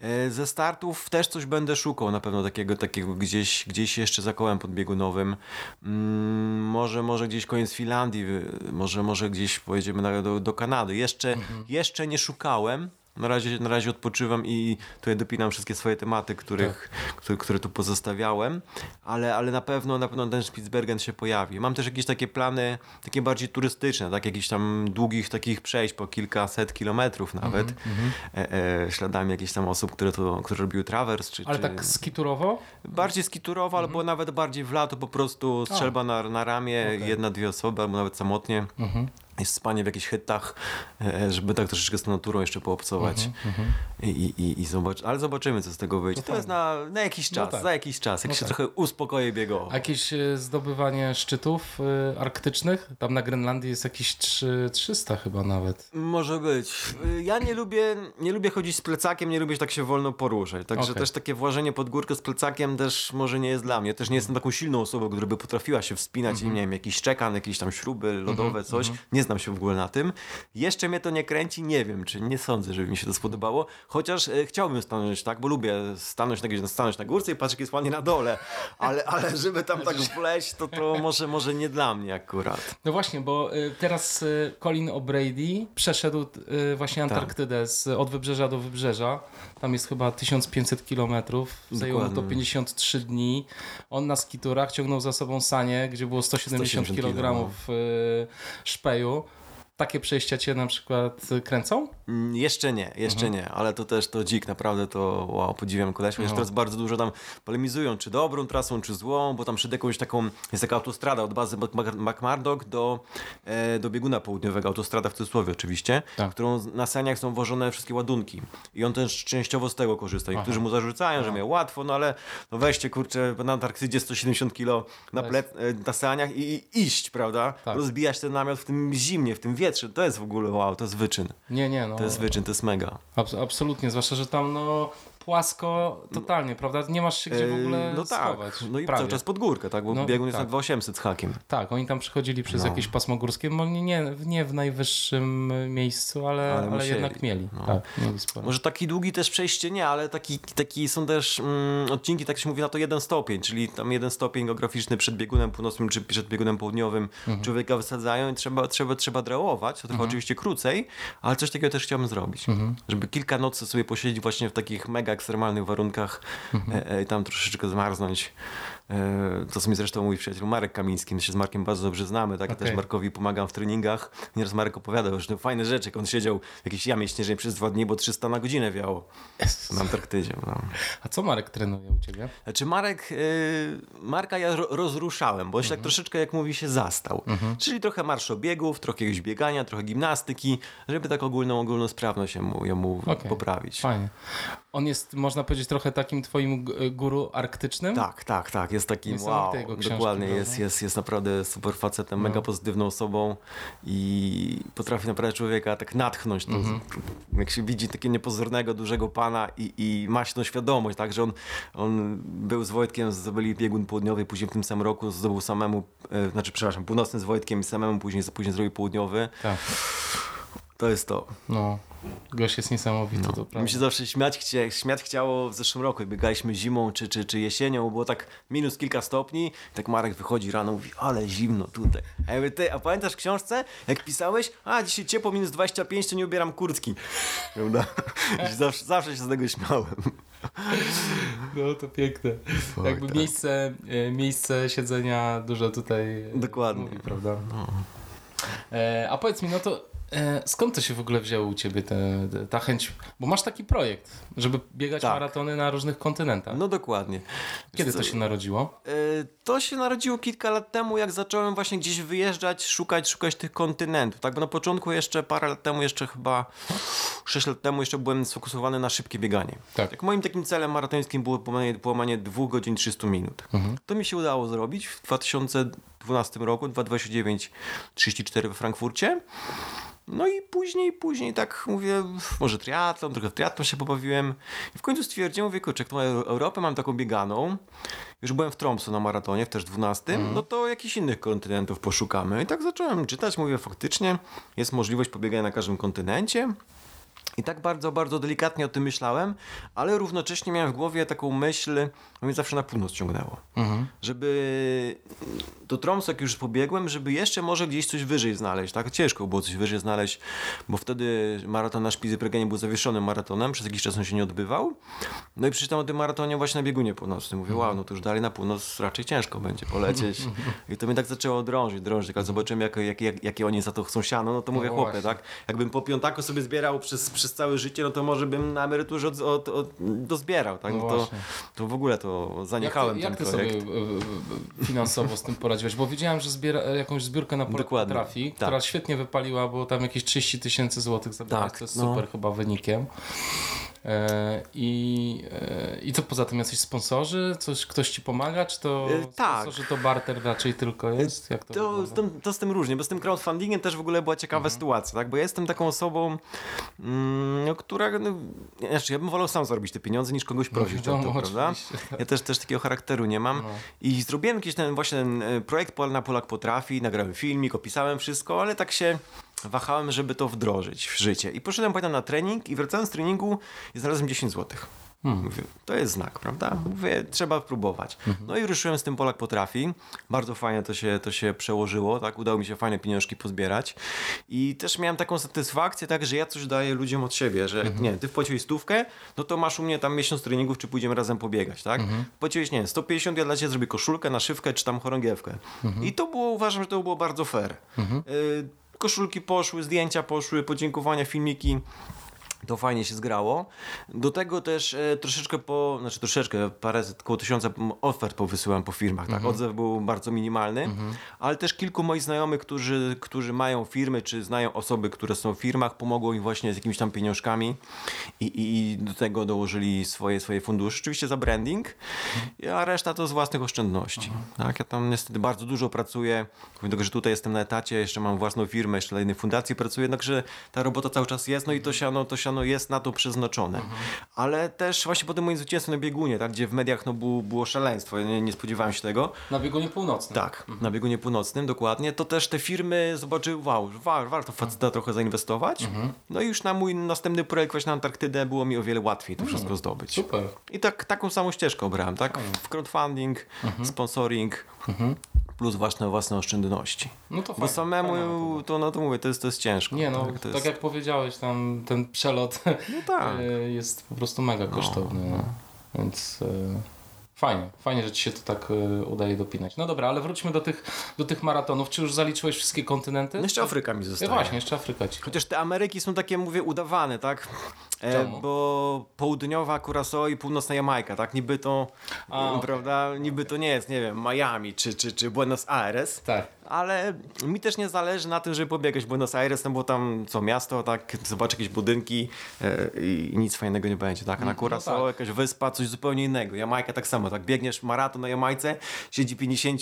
E, Ze startów też coś będę szukał na pewno takiego, takiego gdzieś, gdzieś jeszcze za kołem podbiegunowym. Mm, może, może gdzieś koniec Finlandii, y, może, może gdzieś pojedziemy do, do Kanady. Jeszcze, jeszcze nie szukałem. Na razie, na razie odpoczywam i tutaj dopinam wszystkie swoje tematy, których, które, które tu pozostawiałem, ale, ale na pewno na pewno ten Spitsbergen się pojawi. Mam też jakieś takie plany, takie bardziej turystyczne, tak jakichś tam długich takich przejść po kilkaset kilometrów nawet, e, e, śladami jakichś tam osób, które to, które robiły trawers, czy, Ale czy tak skiturowo? bardziej skiturowo, albo nawet bardziej w lato po prostu strzelba na, na ramię, Okej. jedna, dwie osoby, albo nawet samotnie. Mhm. Jest spanie w jakichś hyttach, e, żeby tak troszeczkę z tą naturą jeszcze poobcować. Mhm, I, i, i, i ale zobaczymy, co z tego wyjdzie. To, jest na, na jakiś czas, tak. za jakiś czas, jak No się tak. trochę uspokoję biegowo. Jakieś e, zdobywanie szczytów e, arktycznych? Tam na Grenlandii jest jakieś trzy- 300 chyba nawet. Może być. Y, Ja nie lubię, nie lubię chodzić z plecakiem, nie lubię tak się wolno poruszać. Także Okej. też takie włażenie pod górkę z plecakiem też może nie jest dla mnie. Też nie jestem taką silną osobą, która by potrafiła się wspinać Mhm. i nie wiem, jakiś szczekan, jakieś tam śruby lodowe, coś. Nie znam się w ogóle na tym. Jeszcze mnie to nie kręci, nie wiem, czy nie sądzę, żeby mi się to spodobało. Chociaż e, chciałbym stanąć tak, bo lubię stanąć na, stanąć na górce i patrzeć, jak jest ładnie na dole. Ale, ale żeby tam tak wleźć, to to może, może nie dla mnie akurat. No właśnie, bo y, teraz y, Colin O'Brady przeszedł y, właśnie Tak. Antarktydę z, od wybrzeża do wybrzeża. Tam jest chyba 1500 kilometrów. Zajęło to Dokładnie. 53 dni. On na skiturach ciągnął za sobą sanie, gdzie było 170 170 kg szpeju. Takie przejścia cię na przykład kręcą? Mm, Jeszcze nie, jeszcze nie, ale to też to dzik, naprawdę to wow, podziwiam koleś, chociaż teraz bardzo dużo tam polemizują, czy dobrą trasą, czy złą, bo tam przed jakąś taką, jest taka autostrada od bazy McMurdoch do, e, do bieguna południowego, autostrada w cudzysłowie oczywiście, Tak. którą na saniach są wożone wszystkie ładunki i on też częściowo z tego korzysta. Niektórzy mu zarzucają, że miał łatwo, no ale no weźcie kurczę, na Antarktydzie 170 kilo na, Weź. ple, e, na saniach i, i iść, prawda? Tak. Rozbijać ten namiot w tym zimnie, w tym wietrze, to jest w ogóle wow, to jest wyczyn. Nie, nie, no. To jest wyczyn, to jest mega. Abs- absolutnie, zwłaszcza, że tam no, płasko totalnie, prawda? Nie masz się gdzie w ogóle no tak, schować. no i prawie. cały czas pod górkę, tak, bo No, biegun jest tak. na 2800 z hakiem. Tak, oni tam przechodzili przez No. jakieś pasmo górskie, no nie, nie, w najwyższym miejscu, ale, Ale ale, jednak mieli. No. Tak, mieli. Może taki długi też przejście nie, ale taki, taki są też mm, odcinki, tak się mówi na to jeden stopień, czyli tam jeden stopień geograficzny przed biegunem północnym czy przed biegunem południowym Mhm. człowieka wysadzają i trzeba, trzeba, trzeba drałować, to trochę oczywiście krócej, ale coś takiego też chciałbym zrobić, Mhm. żeby kilka nocy sobie posiedzieć właśnie w takich mega ekstremalnych warunkach Mhm. e, e, i tam troszeczkę zmarznąć. E, to co mi zresztą mój przyjaciel Marek Kamiński, my się z Markiem bardzo dobrze znamy, tak, ja też Markowi pomagam w treningach. Nieraz Marek opowiadał, że to fajne rzeczy, jak on siedział w jakiejś jamie śnieżnej przez dwa dni, bo 300 na godzinę wiało na Antarktydzie. No. A co Marek trenuje u ciebie? Znaczy Marek, Marka ja ro, rozruszałem, bo się Mhm. tak troszeczkę, jak mówi się, zastał. Czyli trochę marszobiegów, trochę jakiegoś biegania, trochę gimnastyki, żeby tak ogólną, ogólną sprawność jemu, jemu Okej. poprawić. Fajnie. On jest, można powiedzieć, trochę takim twoim guru arktycznym? Tak, tak, tak. Jest takim wow. Jego książki, Dokładnie, prawda? jest, jest, jest naprawdę super facetem, No. mega pozytywną osobą i potrafi naprawdę człowieka tak natchnąć. To, Mhm. Jak się widzi takiego niepozornego, dużego pana i, i ma się tą świadomość, tak, że on, on był z Wojtkiem, zdobyli biegun południowy, później w tym samym roku zdobył samemu, e, znaczy przepraszam, północny z Wojtkiem i samemu później, później zrobił południowy. Tak. To jest to. No. Gość jest niesamowity, to No. Mi prawda. się zawsze śmiać, chcie, śmiać chciało w zeszłym roku, jak biegaliśmy zimą czy, czy, czy jesienią, bo było tak minus kilka stopni, tak Marek wychodzi rano mówi, ale zimno tutaj. A ja mówię, ty, a pamiętasz w książce, jak pisałeś, a dzisiaj ciepło minus 25, to nie ubieram kurtki. Prawda? zawsze, zawsze się z tego śmiałem. No to piękne. Jakby tak. miejsce, e, miejsce siedzenia dużo tutaj Dokładnie. mówi, prawda? E, a powiedz mi, no to skąd to się w ogóle wzięło u ciebie te, te, ta chęć? Bo masz taki projekt, żeby biegać Tak. maratony na różnych kontynentach. No dokładnie. Kiedy to się narodziło? e, To się narodziło kilka lat temu, jak zacząłem właśnie gdzieś wyjeżdżać, szukać, szukać tych kontynentów. Tak, bo na początku jeszcze parę lat temu, jeszcze chyba 6 lat temu jeszcze byłem sfokusowany na szybkie bieganie. Tak. Jak moim takim celem maratońskim było połamanie, połamanie 2 godzin 300 minut. To mi się udało zrobić w 2012 roku, 2.29 34 we Frankfurcie. No i później, później tak mówię, może triatlon, trochę w triatlon się pobawiłem. I w końcu stwierdziłem, mówię, kurczę, tą Euro- Europę mam taką bieganą, już byłem w Tromsø na maratonie, w też 12, no to jakichś innych kontynentów poszukamy. I tak zacząłem czytać, mówię, faktycznie jest możliwość pobiegania na każdym kontynencie. I tak bardzo, bardzo delikatnie o tym myślałem, ale równocześnie miałem w głowie taką myśl, bo mnie zawsze na północ ciągnęło. Żeby do Tromsø, jak już pobiegłem, żeby jeszcze może gdzieś coś wyżej znaleźć. Tak ciężko było coś wyżej znaleźć, bo wtedy maraton na Szpizy był zawieszonym maratonem, przez jakiś czas on się nie odbywał. No i przeczytałem o tym maratonie właśnie na biegunie północnym. Mówię, wow, no to już dalej na północ raczej ciężko będzie polecieć. I to mnie tak zaczęło drążyć, drążyć. Jak zobaczyłem, jak, jak, jak, jakie oni za to chcą siano, no to mówię, No chłopie, tak? Jakbym po piątaku sobie zbierał przez, przez całe życie, no to może bym na emeryturze od, od, od, dozbierał, tak? No No to, to w ogóle to Jak ty, zaniechałem jak ty ten sobie projekt. e, e, finansowo z tym poradziłeś? Bo widziałem, że zbiera jakąś zbiórkę na Dokładnie. Trafi, Tak. która świetnie wypaliła, bo tam jakieś 30 tysięcy złotych zabrałeś. Tak, to jest no. super chyba wynikiem. E, I, e, I co poza tym, jacyś sponsorzy? Coś, ktoś ci pomaga? Czy to E, tak. sponsorzy to barter raczej tylko jest? Jak to, To z, tym, to z tym różnie, bo z tym crowdfundingiem też w ogóle była ciekawa Mhm. sytuacja, tak? Bo ja jestem taką osobą, mm, no, która, no, znaczy ja bym wolał sam zarobić te pieniądze niż kogoś prosić o to, wiadomo, prawda? Ja też, też takiego charakteru nie mam. No. I zrobiłem jakiś ten właśnie ten projekt Pol na Polak Potrafi, nagrałem filmik, opisałem wszystko, ale tak się wahałem, żeby to wdrożyć w życie. I poszedłem pamiętam na trening i wracając z treningu i znalazłem 10 złotych. Hmm. Mówię, to jest znak, prawda? Mówię, trzeba próbować. Mhm. No i ruszyłem z tym Polak Potrafi. Bardzo fajnie to się, to się przełożyło, tak? Udało mi się fajne pieniążki pozbierać. I też miałem taką satysfakcję, tak, że ja coś daję ludziom od siebie, że Mhm. nie, ty wpłaciłeś stówkę, no to masz u mnie tam miesiąc treningów, czy pójdziemy razem pobiegać, tak? Mhm. Płaciłeś, nie wiem, 150, ja dla ciebie zrobię koszulkę, naszywkę, czy tam chorągiewkę. Mhm. I to było, uważam, że to było bardzo fair. Y, koszulki poszły, zdjęcia poszły, podziękowania, filmiki. To fajnie się zgrało. Do tego też e, troszeczkę po, znaczy troszeczkę, parę, około tysiąca ofert powysyłam po firmach, tak? Odzew był bardzo minimalny, ale też kilku moich znajomych, którzy, którzy mają firmy, czy znają osoby, które są w firmach, pomogło im właśnie z jakimiś tam pieniążkami i, i, i do tego dołożyli swoje, swoje fundusze. Oczywiście za branding, a reszta to z własnych oszczędności. Tak? Ja tam niestety bardzo dużo pracuję, pomimo tego, że tutaj jestem na etacie, jeszcze mam własną firmę, jeszcze dla innej fundacji pracuję, jednakże ta robota cały czas jest, no i to siano, to siano ono jest na to przeznaczone. Ale też właśnie po tym moim zwycięstwie na biegunie, tak, gdzie w mediach no, było, było szaleństwo, ja nie, nie spodziewałem się tego. Na biegunie północnym. Tak, na biegunie północnym, dokładnie. To też te firmy zobaczyły, wow, wa- warto w faceta trochę zainwestować. No i już na mój następny projekt właśnie na Antarktydę było mi o wiele łatwiej to wszystko zdobyć. Super. I tak, taką samą ścieżkę obrałem, tak? W crowdfunding, sponsoring, plus własne, własne oszczędności. No to Bo fajnie, samemu, metoda. to, no to mówię, to jest, to jest ciężko. Nie no, tak, tak jak powiedziałeś, tam ten przelot No tak. e, jest po prostu mega kosztowny. No. Więc e, fajnie, fajnie, że ci się to tak e, udaje dopinać. No dobra, ale wróćmy do tych, do tych maratonów. Czy już zaliczyłeś wszystkie kontynenty? No jeszcze Afryka mi Ja zostaje. właśnie, jeszcze Afryka ci. Chociaż te Ameryki są takie, mówię, udawane, tak? E, Czemu? bo południowa Curaçao i północna Jamajka, tak? Niby to, A, prawda, niby to nie jest, nie wiem, Miami czy, czy, czy Buenos Aires. Tak. Ale mi też nie zależy na tym, żeby pobiegać Buenos Aires, no bo tam co miasto, tak, zobacz jakieś budynki e, i nic fajnego nie będzie, tak? A na Curaçao tak. jakaś wyspa, coś zupełnie innego. Jamajka tak samo, tak? Biegniesz maraton na Jamajce, siedzi 50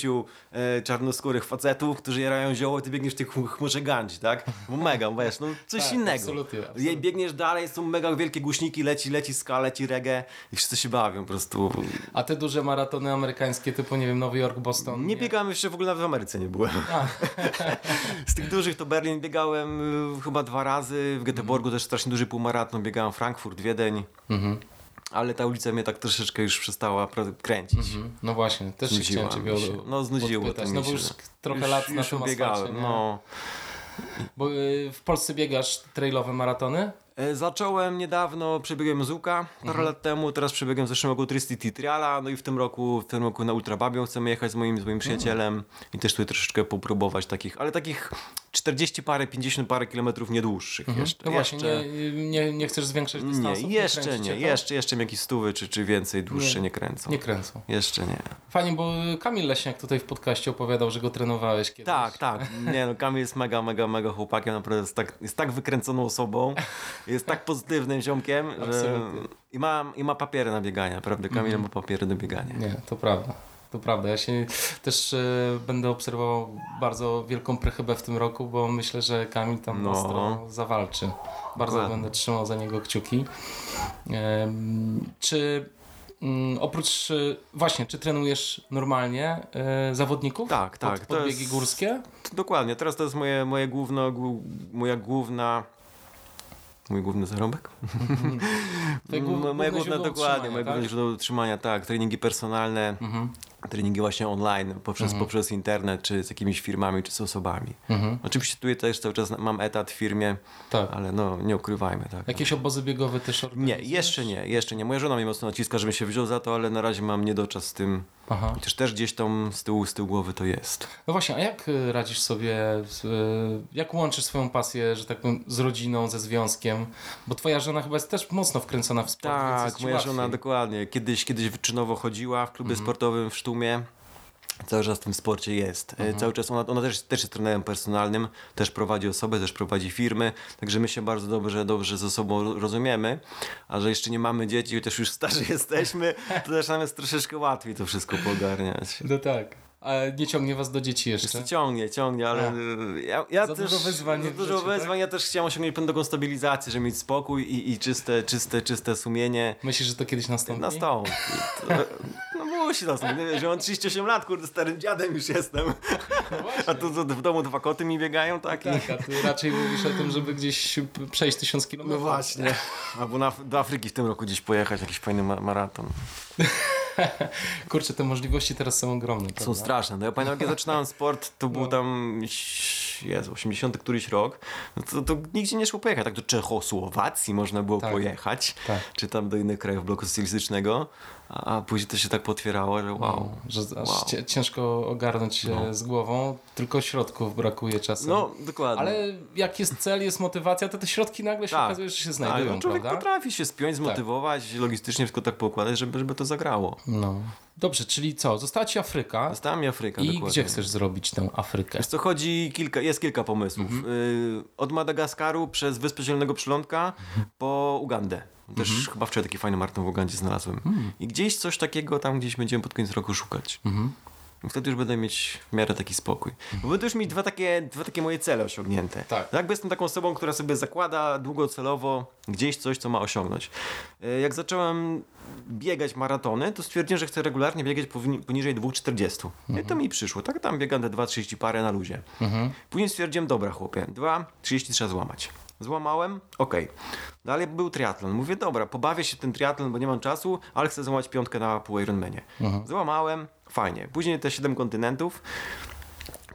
e, czarnoskórych facetów, którzy jarają zioło, ty biegniesz w tych chm- chmurze gandzi, tak? Mega, wiesz, no coś Tak, innego. absolutnie, absolutnie. Biegniesz dalej, są mega wielkie głośniki, leci, leci ska, leci reggae i wszyscy się bawią po prostu. A te duże maratony amerykańskie typu, nie wiem, Nowy Jork, Boston? Nie biegałem jeszcze w ogóle nawet w Ameryce nie byłem. Z tych dużych to Berlin biegałem y, chyba dwa razy, w Göteborgu też strasznie duży półmaraton, biegałem Frankfurt, Wiedeń. Mhm. Ale ta ulica mnie tak troszeczkę już przestała kręcić. Mhm. No właśnie, też się Znudziła chciałem mi ciebie się. No, znudziło to No bo się. już trochę już, lat na już tym biegałem, asfalcie, nie? no. Bo y, w Polsce biegasz trailowe maratony? E, Zacząłem niedawno, przebiegłem Zuka parę Mhm. lat temu, teraz przebiegłem w zeszłym roku Tristy Triala, no i w tym roku, w tym roku na Ultra Babią chcemy jechać z moim, z moim przyjacielem i też tutaj troszeczkę popróbować takich, ale takich 40 parę, 50 parę kilometrów nie dłuższych jeszcze. No właśnie, jeszcze, nie, nie, nie chcesz zwiększać nie, dystansu? jeszcze kręcicie nie, to? jeszcze, jeszcze jakieś stówy czy, czy więcej dłuższe Nie. nie, kręcą. Nie kręcą. Jeszcze nie. Fajnie, bo Kamil Leśniak tutaj w podcaście opowiadał, że go trenowałeś kiedyś. Tak, tak. Nie no, Kamil jest mega, mega, mega chłopakiem, naprawdę jest tak, jest tak wykręconą osobą, jest tak pozytywnym ziomkiem, że... I ma, I ma papiery na bieganie, naprawdę. Kamil ma papiery do biegania. Nie, to prawda. To prawda. Ja się też e, będę obserwował bardzo wielką prechybę w tym roku, bo myślę, że Kamil tam No. ostro zawalczy. Bardzo Dokładnie. będę trzymał za niego kciuki. Czy mm, oprócz e, właśnie, czy trenujesz normalnie e, zawodników? Tak, tak, Pod, to podbiegi jest- górskie? Dokładnie, teraz to jest moje, moje główno, moja główna. Mój główny zarobek? Twoje głów- M- główne moje główne, źródło dokładnie, moje tak? główne źródło utrzymania, tak. Treningi personalne, Mhm. Treningi właśnie online, poprzez, poprzez internet, czy z jakimiś firmami, czy z osobami. Mhm. Oczywiście tutaj też cały czas mam etat w firmie, Tak. ale no nie ukrywajmy, tak. Jakieś obozy biegowe też Nie, jeszcze nie, jeszcze nie. Moja żona mnie mocno naciska, żebym się wziął za to, ale na razie mam niedoczas z tym. Aha. Chociaż też gdzieś tam z tyłu, z tyłu głowy to jest. No właśnie, a jak y, radzisz sobie, y, jak łączysz swoją pasję, że tak powiem, z rodziną, ze związkiem? Bo twoja żona chyba jest też mocno wkręcona w sport, Tak, moja łatwiej. żona dokładnie. Kiedyś, kiedyś wyczynowo chodziła w klubie Mhm. sportowym w Sztumie. Cały czas w tym sporcie jest. E, Mhm. Cały czas ona, ona też, też jest trenerem personalnym, też prowadzi osoby, też prowadzi firmy, także my się bardzo dobrze, dobrze ze sobą rozumiemy, a że jeszcze nie mamy dzieci, chociaż już starzy jesteśmy, to też nam jest troszeczkę łatwiej to wszystko poogarniać. No tak. A nie ciągnie was do dzieci jeszcze? Ciągnie, ciągnie, ale ja, ja Za też... dużo wyzwań za dużo życiu, tak? wyzwań, ja też chciałem osiągnąć pewną taką stabilizację, żeby mieć spokój i, i czyste, czyste, czyste sumienie. Myślisz, że to kiedyś nastąpi? Nastąpi. No musi. Nie wiem, że mam 38 lat, kurde, starym dziadem już jestem. No. A tu, tu w domu dwa koty mi biegają, tak? I... Tak, a ty raczej mówisz o tym, żeby gdzieś przejść tysiąc No kilometrów. właśnie. Albo na, do Afryki w tym roku gdzieś pojechać, jakiś fajny ma maraton. Kurczę, te możliwości teraz są ogromne. Są prawda? straszne. No ja pamiętam, jak ja zaczynałem sport, to był No. tam jest 80 któryś rok, no to, to nigdzie nie szło pojechać. Tak do Czechosłowacji można było Tak. pojechać, Tak. czy tam do innych krajów bloku socjalistycznego, a, później to się tak potwierało, że wow. Że aż Wow. ciężko ogarnąć się No. z głową, tylko środków brakuje czasem. No, dokładnie. Ale jak jest cel, jest motywacja, to te środki nagle się Tak. okazuje, że się Tak, znajdują, no człowiek prawda? potrafi się spiąć, zmotywować, logistycznie wszystko tak poukładać, żeby, żeby to zagrało. No. Dobrze, czyli co? Została ci Afryka Została mi Afryka, i dokładnie. gdzie chcesz zrobić tę Afrykę? Wiesz co, chodzi kilka, jest kilka pomysłów. Mhm. Y, od Madagaskaru przez Wyspę Zielonego Przylądka Mhm. po Ugandę. Też chyba wczoraj taki fajny maraton w Ugandzie znalazłem. Mm. I gdzieś coś takiego tam gdzieś będziemy pod koniec roku szukać. Mhm. Wtedy już będę mieć w miarę taki spokój. Bo będę już mieć dwa takie, dwa takie moje cele osiągnięte. Tak. Jakby jestem taką osobą, która sobie zakłada długocelowo gdzieś coś, co ma osiągnąć. E, Jak zacząłem biegać maratony, to stwierdziłem, że chcę regularnie biegać poniżej 2,40. I to mi przyszło. Tak tam biegam te 2,30 parę na luzie. Później stwierdziłem, dobra chłopie, 2,30 trzeba złamać. Złamałem, okej. Dalej był triatlon. Mówię, dobra, pobawię się ten triatlon, bo nie mam czasu, ale chcę złamać piątkę na pół Ironmanie. Złamałem, fajnie. Później te 7 kontynentów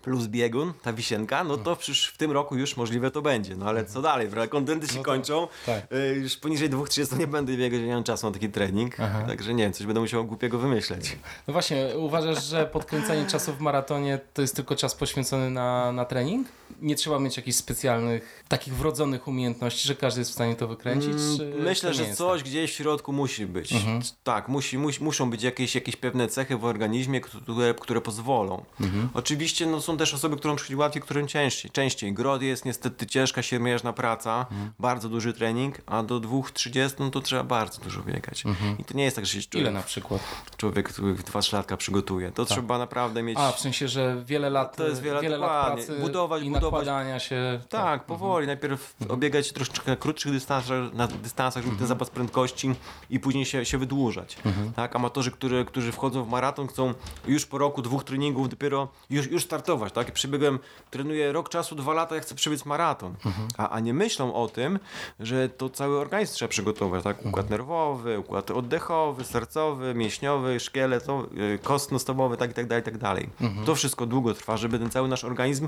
plus biegun, ta wisienka, no to przecież w tym roku już możliwe to będzie. No ale co dalej, prawda? Kontynenty się No to- kończą. tak. Y, Już poniżej 2,30 nie będę biegać, nie mam czasu na taki trening. Aha. Także nie wiem, coś będę musiał głupiego wymyśleć. No właśnie, uważasz, że podkręcanie czasu w maratonie to jest tylko czas poświęcony na, na trening? Nie trzeba mieć jakichś specjalnych, takich wrodzonych umiejętności, że każdy jest w stanie to wykręcić? Mm, Myślę, to że coś gdzieś w środku musi być. Mhm. Tak, musi, musi, muszą być jakieś, jakieś pewne cechy w organizmie, które, które pozwolą. Mhm. Oczywiście no, są też osoby, którym przychodzi łatwiej, którym ciężej. częściej. Grod jest niestety ciężka, siermierzna praca, Mhm. bardzo duży trening, a do 2.30 no, to trzeba bardzo dużo biegać. I to nie jest tak, że się Mhm. Ile człowiek, na przykład? człowiek który w dwa szlatka przygotuje. To trzeba naprawdę mieć... A, w sensie, że wiele lat, To jest wiele- wiele lat pracy Budować- i budować- się. Tak, powoli. Najpierw obiegać się troszeczkę na krótszych dystansach, na dystansach żeby ten zapas prędkości i później się, się wydłużać. Tak, amatorzy, którzy, którzy wchodzą w maraton, chcą już po roku, dwóch treningów dopiero już, już startować. Tak? Przebiegłem, trenuję rok czasu, dwa lata, ja chcę przebiec maraton. A, a nie myślą o tym, że to cały organizm trzeba przygotować. Tak? Układ nerwowy, układ oddechowy, sercowy, mięśniowy, szkieletowy, kostno-stołowy, tak i tak dalej, tak dalej. To wszystko długo trwa, żeby ten cały nasz organizm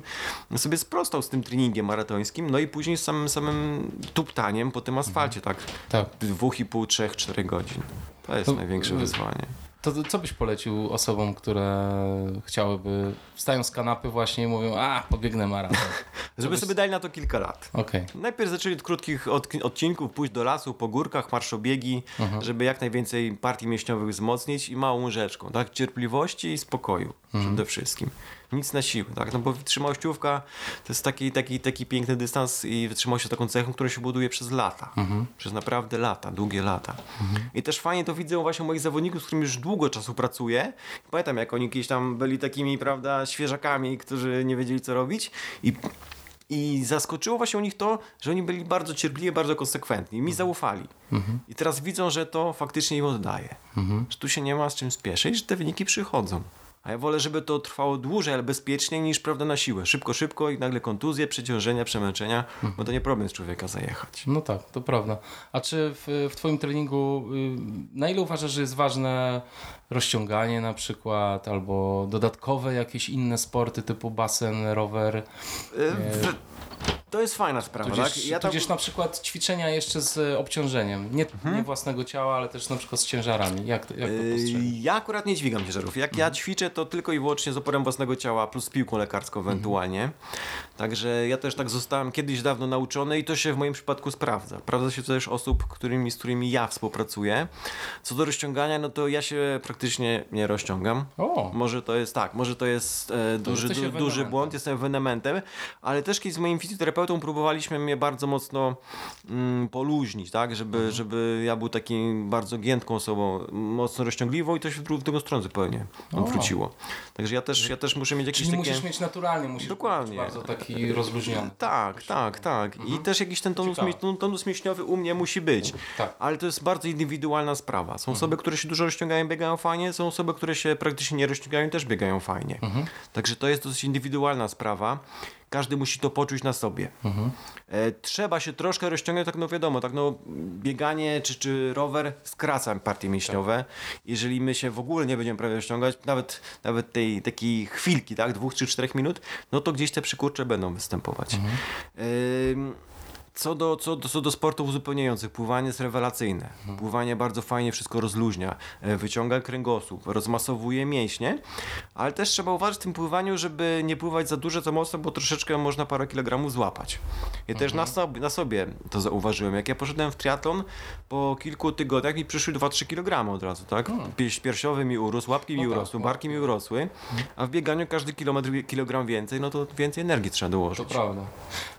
sobie sprostał z tym treningiem maratońskim, no i później z samym, samym tuptaniem po tym asfalcie, tak? Tak. Dwóch i pół, trzech, czterech godzin. To jest To- największe wyzwanie. To, co byś polecił osobom, które chciałyby, wstają z kanapy właśnie i mówią, a, pobiegnę maraton. Żeby sobie dali na to kilka lat. Okej. Najpierw zaczęli od krótkich od, odcinków, pójść do lasu, po górkach, marszobiegi, żeby jak najwięcej partii mięśniowych wzmocnić i małą rzeczką, tak? Cierpliwości i spokoju przede wszystkim. Nic na siłę, tak? No bo wytrzymałościówka to jest taki, taki, taki piękny dystans i wytrzymałość jest taką cechą, którą się buduje przez lata. Przez naprawdę lata, długie lata. I też fajnie to widzę właśnie u moich zawodników, z którymi już długo czasu pracuję. Pamiętam, jak oni kiedyś tam byli takimi, prawda, świeżakami, którzy nie wiedzieli, co robić i i zaskoczyło właśnie u nich to, że oni byli bardzo cierpliwi, bardzo konsekwentni i mi zaufali. I teraz widzą, że to faktycznie im oddaje. Że tu się nie ma z czym spieszyć, że te wyniki przychodzą. A ja wolę, żeby to trwało dłużej, ale bezpieczniej niż prawda na siłę. Szybko, szybko i nagle kontuzje, przeciążenia, przemęczenia, bo to nie problem z człowieka zajechać. No tak, to prawda. A czy w, w Twoim treningu, y, na ile uważasz, że jest ważne rozciąganie na przykład, albo dodatkowe jakieś inne sporty typu basen, rower, w- To jest fajna sprawa, tudzież, tak? Ja tam- tudzież na przykład ćwiczenia jeszcze z obciążeniem, nie, nie własnego ciała, ale też na przykład z ciężarami. Jak to, jak to Yy, postrzegasz? Ja akurat nie dźwigam ciężarów. Jak ja ćwiczę, to tylko i wyłącznie z oporem własnego ciała, plus piłką lekarską ewentualnie. Także ja też tak zostałem kiedyś dawno nauczony i to się w moim przypadku sprawdza. Sprawdza się to też osób, którymi, z którymi ja współpracuję. Co do rozciągania, no to ja się praktycznie nie rozciągam. O, Może to jest tak, może to jest e, duży, du, duży błąd, jestem ewenementem, ale też kiedyś z moim fizjoterapeutą próbowaliśmy mnie bardzo mocno mm, poluźnić, tak, żeby, Mhm. żeby ja był takim bardzo giętką osobą, mocno rozciągliwą i to się w dru- w drugą stronę zupełnie odwróciło. Także ja też, ja też muszę mieć jakieś czyli takie... musisz mieć naturalnie, musisz Dokładnie. być bardzo taki rozluźniony. Tak, tak, tak. I też jakiś ten tonus, ton- tonus mięśniowy u mnie musi być. Tak. Ale to jest bardzo indywidualna sprawa. Są osoby, które się dużo rozciągają, biegają fajnie, są osoby, które się praktycznie nie rozciągają, też biegają fajnie. Także to jest dosyć indywidualna sprawa. Każdy musi to poczuć na sobie. E, trzeba się troszkę rozciągać, tak no wiadomo, tak no bieganie czy, czy rower skraca partie mięśniowe. Jeżeli my się w ogóle nie będziemy prawie rozciągać, nawet, nawet tej takiej chwilki, tak, dwóch czy czterech minut, no to gdzieś te przykurcze będą występować. Ym, co do, co, do, co do sportów uzupełniających, pływanie jest rewelacyjne. Pływanie bardzo fajnie wszystko rozluźnia, e, wyciąga kręgosłup, rozmasowuje mięśnie, ale też trzeba uważać w tym pływaniu, żeby nie pływać za dużo, za mocno, bo troszeczkę można parę kilogramów złapać. Ja też na sobie, na sobie to zauważyłem. Jak ja poszedłem w triatlon, po kilku tygodniach mi przyszły 2-3 kg od razu, tak? Pierś piersiowy mi urósł, łapki mi No tak, urosły, barki mi urosły, a w bieganiu każdy kilometr kilogram więcej, no to więcej energii trzeba To dołożyć. prawda.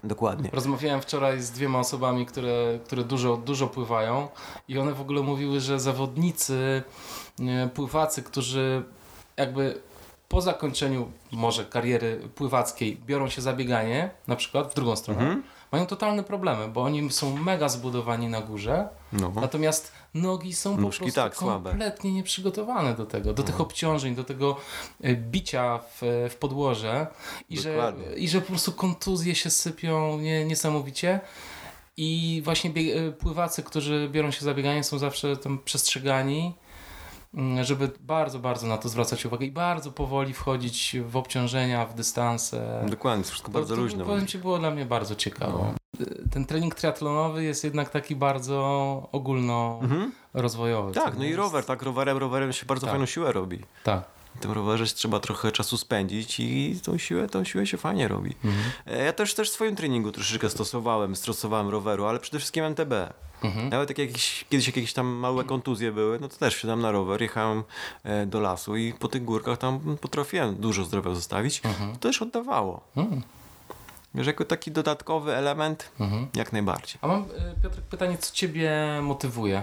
Dokładnie. Rozmawiałem wczoraj z dwiema osobami, które, które dużo, dużo pływają i one w ogóle mówiły, że zawodnicy, pływacy, którzy jakby po zakończeniu może kariery pływackiej biorą się za bieganie, na przykład w drugą stronę, Mhm. mają totalne problemy, bo oni są mega zbudowani na górze, No. natomiast nogi są po Nóżki prostu tak, słabe. kompletnie nieprzygotowane do tego, do tych Mhm. obciążeń, do tego y, bicia w, w podłoże i że, i że po prostu kontuzje się sypią nie, niesamowicie. I właśnie y, pływacy, którzy biorą się za bieganie są zawsze tam przestrzegani, żeby bardzo, bardzo na to zwracać uwagę i bardzo powoli wchodzić w obciążenia, w dystanse. Dokładnie, wszystko To- bardzo to, luźne. Powiem Ci, było dla mnie bardzo ciekawe. No. Ten trening triatlonowy jest jednak taki bardzo ogólnorozwojowy. Mhm. Tak, no i jest- rower, tak, rowerem, rowerem się bardzo Tak. fajną siłę robi. Tak. Tym rowerze trzeba trochę czasu spędzić i tą siłę, tą siłę się fajnie robi. Mhm. E, Ja też, też w swoim treningu troszeczkę stosowałem, stosowałem roweru, ale przede wszystkim MTB. Mhm. Nawet jak jakieś, kiedyś jak jakieś tam małe kontuzje były, no to też wsiadam na rower, jechałem e, do lasu i po tych górkach tam potrafiłem dużo zdrowia zostawić. Mhm. To też oddawało. Mm. Wiesz, jako taki dodatkowy element, Mhm. jak najbardziej. A mam, e, Piotrek, pytanie, co Ciebie motywuje?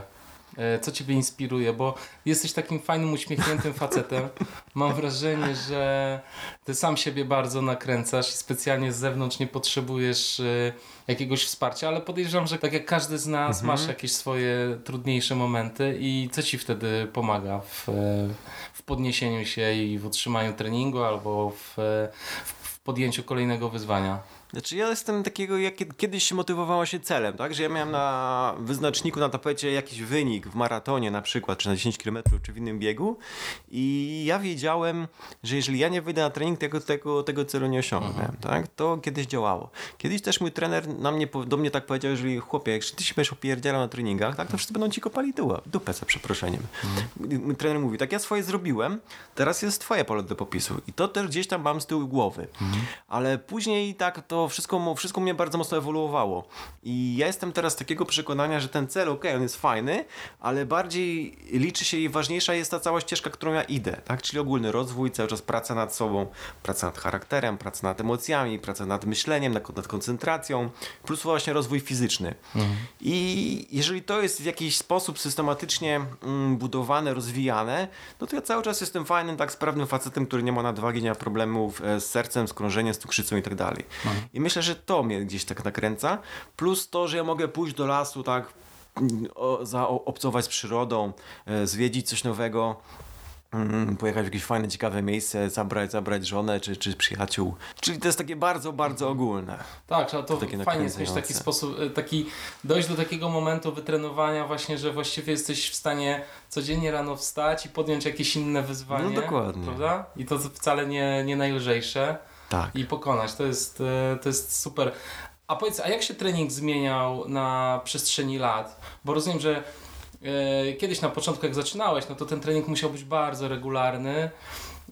E, Co Ciebie inspiruje? Bo jesteś takim fajnym, uśmiechniętym facetem. Mam wrażenie, że Ty sam siebie bardzo nakręcasz i specjalnie z zewnątrz nie potrzebujesz e, jakiegoś wsparcia, ale podejrzewam, że tak jak każdy z nas masz jakieś swoje trudniejsze momenty i co Ci wtedy pomaga w, e, w podniesieniu się i w utrzymaniu treningu albo w, w podjęciu kolejnego wyzwania? Znaczy ja jestem takiego, jak kie- kiedyś się motywowała się celem, tak? Że ja miałem na wyznaczniku, na tapecie jakiś wynik w maratonie na przykład, czy na 10 km, czy w innym biegu i ja wiedziałem, że jeżeli ja nie wyjdę na trening, tego, tego, tego celu nie osiągnę, tak? To kiedyś działało. Kiedyś też mój trener na mnie, do mnie tak powiedział, jeżeli chłopie, jak ty się będziesz opierdzielał na treningach, tak? To wszyscy będą ci kopali duła, dupę za przeproszeniem. Mój trener mówi, tak ja swoje zrobiłem, teraz jest twoje pole do popisu i to też gdzieś tam mam z tyłu głowy. Ale później tak to wszystko, wszystko mnie bardzo mocno ewoluowało. I ja jestem teraz takiego przekonania, że ten cel, okej, on jest fajny, ale bardziej liczy się i ważniejsza jest ta cała ścieżka, którą ja idę, tak? Czyli ogólny rozwój, cały czas praca nad sobą, praca nad charakterem, praca nad emocjami, praca nad myśleniem, nad, nad koncentracją, plus właśnie rozwój fizyczny. I jeżeli to jest w jakiś sposób systematycznie mm, budowane, rozwijane, no to ja cały czas jestem fajnym, tak sprawnym facetem, który nie ma nadwagi, nie ma problemów e, z sercem, z krążeniem, z cukrzycą i tak dalej. I myślę, że to mnie gdzieś tak nakręca. Plus to, że ja mogę pójść do lasu, tak, o, zaobcować z przyrodą, e, zwiedzić coś nowego. Mm, pojechać w jakieś fajne, ciekawe miejsce, zabrać, zabrać żonę czy, czy przyjaciół. Czyli to jest takie bardzo, bardzo ogólne. Tak, to, takie fajnie jest mieć taki sposób, e, taki dojść do takiego momentu wytrenowania właśnie, że właściwie jesteś w stanie codziennie rano wstać i podjąć jakieś inne wyzwanie. No dokładnie. Prawda? I to wcale nie, nie najlżejsze Tak. i pokonać. To jest, e, to jest super. A powiedz, a jak się trening zmieniał na przestrzeni lat? Bo rozumiem, że e, kiedyś na początku jak zaczynałeś, no to ten trening musiał być bardzo regularny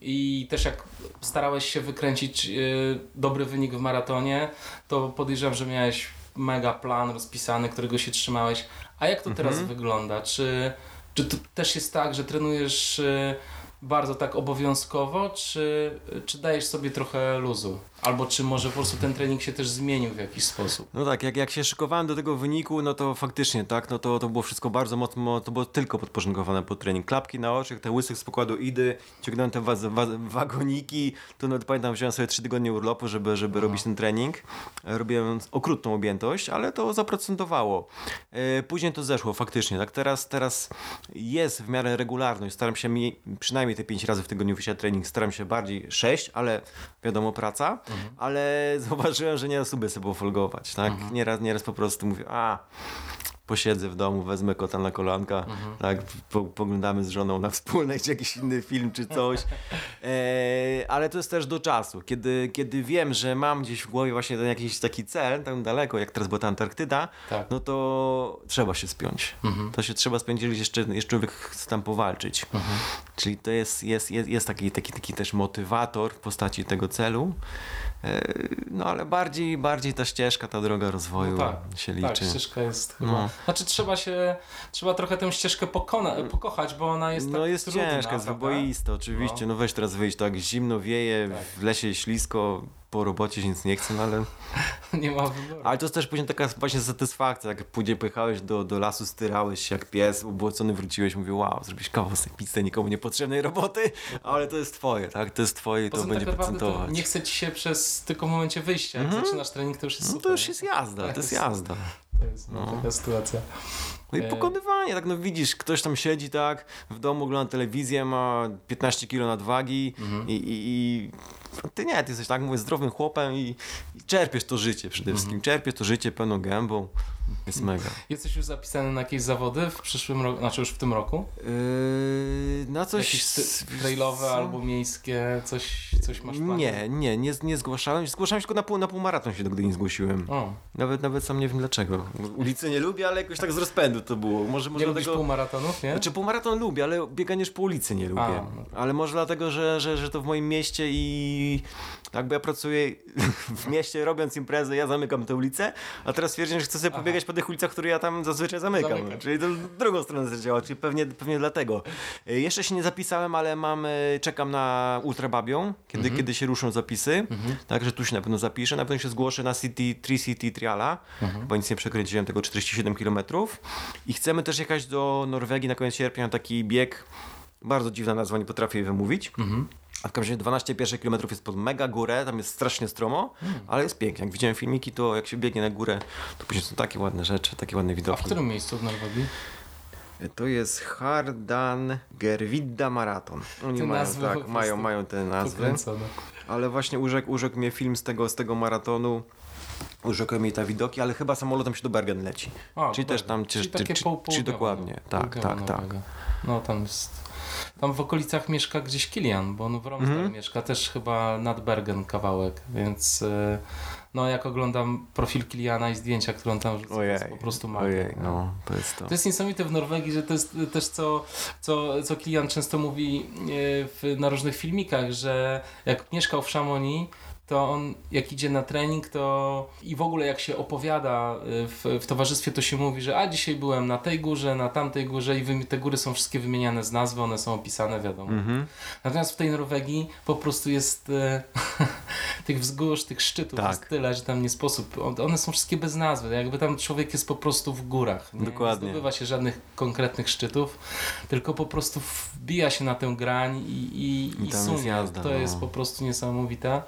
i też jak starałeś się wykręcić e, dobry wynik w maratonie, to podejrzewam, że miałeś mega plan rozpisany, którego się trzymałeś. A jak to teraz Mhm. wygląda? Czy, czy to też jest tak, że trenujesz bardzo tak obowiązkowo, czy, czy dajesz sobie trochę luzu? Albo czy może po prostu ten trening się też zmienił w jakiś sposób? No tak, jak, jak się szykowałem do tego wyniku, no to faktycznie, tak, no to, to było wszystko bardzo mocno, to było tylko podporządkowane pod trening. Klapki na oczach, te łysych z pokładu idy, ciągnąłem te waz, wa, wagoniki, to nawet pamiętam, wziąłem sobie trzy tygodnie urlopu, żeby, żeby robić ten trening. Robiłem okrutną objętość, ale to zaprocentowało. E, Później to zeszło faktycznie, tak, teraz, teraz jest w miarę regularność, staram się mi, przynajmniej te pięć razy w tygodniu wysiać trening, staram się bardziej sześć, ale wiadomo praca, ale zauważyłem, że nieraz lubię sobie pofolgować, tak? Nieraz, nieraz po prostu mówię, a posiedzę w domu, wezmę kota na kolanka, tak, po, poglądamy z żoną na wspólnej, czy jakiś inny film, czy coś. E, ale to jest też do czasu, kiedy, kiedy wiem, że mam gdzieś w głowie właśnie ten jakiś taki cel, tam daleko, jak teraz była ta Antarktyda, Tak. no to trzeba się spiąć. To się trzeba spiąć, jeżeli jeszcze, jeszcze człowiek chce tam powalczyć. Czyli to jest, jest, jest, jest taki, taki, taki też motywator w postaci tego celu. E, No ale bardziej, bardziej ta ścieżka, ta droga rozwoju No tak, się Tak, liczy. ścieżka jest chyba No. Znaczy trzeba się, trzeba trochę tę ścieżkę pokona, pokochać, bo ona jest No tak jest trudna, ciężka, jest wyboista, oczywiście. No. weź teraz wyjść, tak zimno wieje, Tak. w lesie ślisko, po robocie się nic nie chce, no ale... Nie ma wyboru. Ale to jest też później taka właśnie satysfakcja, jak później pojechałeś do, do lasu, styrałeś się jak pies, ubłocony wróciłeś, mówię, wow, zrobisz kawał z tej pizzy, nikomu niepotrzebnej roboty, ale to jest twoje, tak? To jest twoje i to będzie tak procentować. nie chce ci się przez tylko momencie wyjścia. Jak Mhm. zaczynasz trening, to już jest No super. to już jest jazda, to jest jazda. To jest no, taka sytuacja. No i E. pokonywanie, tak no widzisz, ktoś tam siedzi tak, w domu ogląda telewizję, ma 15 kilo nadwagi Mhm. i, i, i ty nie, ty jesteś tak, mówię, zdrowym chłopem i, i czerpiesz to życie przede Mhm. wszystkim, czerpiesz to życie pełną gębą, jest mega. Jesteś już zapisany na jakieś zawody w przyszłym roku, znaczy już w tym roku? Yy, na coś... Jakieś trailowe albo miejskie, coś, coś masz planie? Nie, nie, nie, nie zgłaszałem. Zgłaszałem się tylko na, pół, na półmaraton się nigdy nie zgłosiłem. O, Nawet, nawet sam nie wiem dlaczego. Ulicy nie lubię, ale jakoś tak z rozpędu to było. Może, może nie lubisz dlatego... półmaratonów, nie? Znaczy półmaraton lubię, ale bieganie już po ulicy nie lubię. A, no Ale może dlatego, że, że, że to w moim mieście i jakby ja pracuję w mieście robiąc imprezy, ja zamykam tę ulicę, a teraz stwierdziłem, że chcę sobie Aha. pobiegać po tych ulicach, które ja tam zazwyczaj zamykam. Zamykasz. Czyli to drugą stronę zadziała, czyli pewnie, pewnie dlatego. Y, Jeszcze się nie zapisałem, ale mam, y, czekam na Ultra Babią, kiedy, Mhm. kiedy się ruszą zapisy. Także tu się na pewno zapiszę. Na pewno się zgłoszę na City, 3 City Triala, Mhm. bo nic nie przekręciłem tego 47 km. I chcemy też jechać do Norwegii na koniec sierpnia na taki bieg. Bardzo dziwna nazwa, nie potrafię jej wymówić. Mhm. A w każdym razie 12 pierwszych kilometrów jest pod mega górę, tam jest strasznie stromo, Mm. ale jest pięknie. Jak widziałem filmiki, to jak się biegnie na górę, to później są takie ładne rzeczy, takie ładne A w widoki. którym miejscu w Norwegii? To jest Hardan Gervidda Maraton. Oni mają, tak, mają, mają te nazwy. Pokręcone. Ale właśnie urzekł, urzekł mnie film z tego, z tego maratonu. Urzekły mnie te widoki, ale chyba samolotem się do Bergen leci. A, Czyli też tam- Czyli czy- takie czy- czy południowe, dokładnie. Tak, tak, tak. No tam jest... Tam w okolicach mieszka gdzieś Kilian, bo on w Romsdal Mhm. mieszka, też chyba nad Bergen kawałek, więc y, no jak oglądam profil Kiliana i zdjęcia, które on tam rzuca, to jest po prostu magia. ojej, no to jest to. To jest niesamowite w Norwegii, że to jest też co, co, co Kilian często mówi e, w, na różnych filmikach, że jak mieszkał w Chamonix, to on jak idzie na trening, to i w ogóle jak się opowiada e, w, w towarzystwie, to się mówi, że a dzisiaj byłem na tej górze, na tamtej górze i wymi- te góry są wszystkie wymieniane z nazwy, one są opisane, wiadomo. Mhm. Natomiast w tej Norwegii po prostu jest e, tych wzgórz, tych szczytów Tak. jest tyle, że tam nie sposób. on- One są wszystkie bez nazwy. Jakby tam człowiek jest po prostu w górach. Nie, Dokładnie. nie zdobywa się żadnych konkretnych szczytów, tylko po prostu wbija się na tę grań i, i, I i sunie. jazda, to no. jest po prostu niesamowita.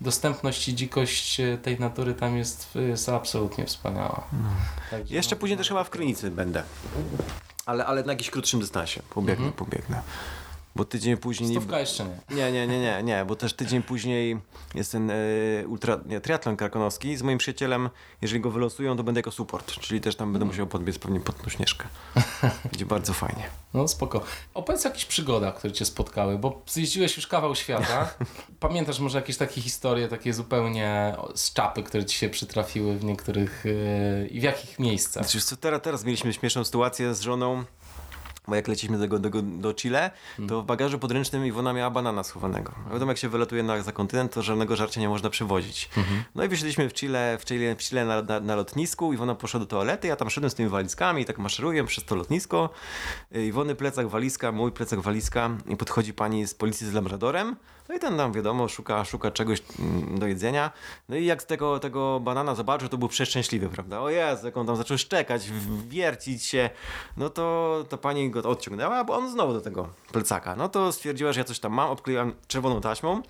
Dostępność i dzikość e, tej natury tam jest, jest absolutnie wspaniała. Także, Jeszcze no, później no, też chyba w Krynicy będę. Ale, ale na jakimś krótszym dystansie. Pobiegnę, Mhm. pobiegnę. Bo tydzień później... Stówka jeszcze nie. Nie, nie, nie, nie, nie, bo też tydzień później jest ten e, ultra, nie, triatlon krakonowski z moim przyjacielem. Jeżeli go wylosują, to będę jako support, czyli też tam będę musiał podbiec pewnie pod tą śnieżkę. Będzie bardzo fajnie. No spoko. Opowiedz o jakichś przygodach, które cię spotkały, bo zjeździłeś już kawał świata. Pamiętasz może jakieś takie historie, takie zupełnie z czapy, które ci się przytrafiły w niektórych yy, i w jakich miejscach? Znaczy, co, teraz, teraz mieliśmy śmieszną sytuację z żoną, bo jak leciliśmy do, do, do Chile, to w bagażu podręcznym Iwona miała banana schowanego. A wiadomo, jak się wylatuje na, za kontynent, to żadnego żarcia nie można przywozić. No i wyszliśmy w Chile, w Chile, w Chile na, na, na lotnisku, Iwona poszła do toalety, ja tam szedłem z tymi walizkami i tak maszeruję przez to lotnisko. Y, Iwony plecak, walizka, mój plecak, walizka i podchodzi pani z policji z Labradorem. No i ten tam, wiadomo, szuka, szuka czegoś mm, do jedzenia. No i jak z tego, tego banana zobaczył, to był przeszczęśliwy, prawda? O Jezu, jak on tam zaczął szczekać, wiercić się, no to, to pani go odciągnęła, bo on znowu do tego plecaka. No to stwierdziła, że ja coś tam mam, obkleiłam czerwoną taśmą,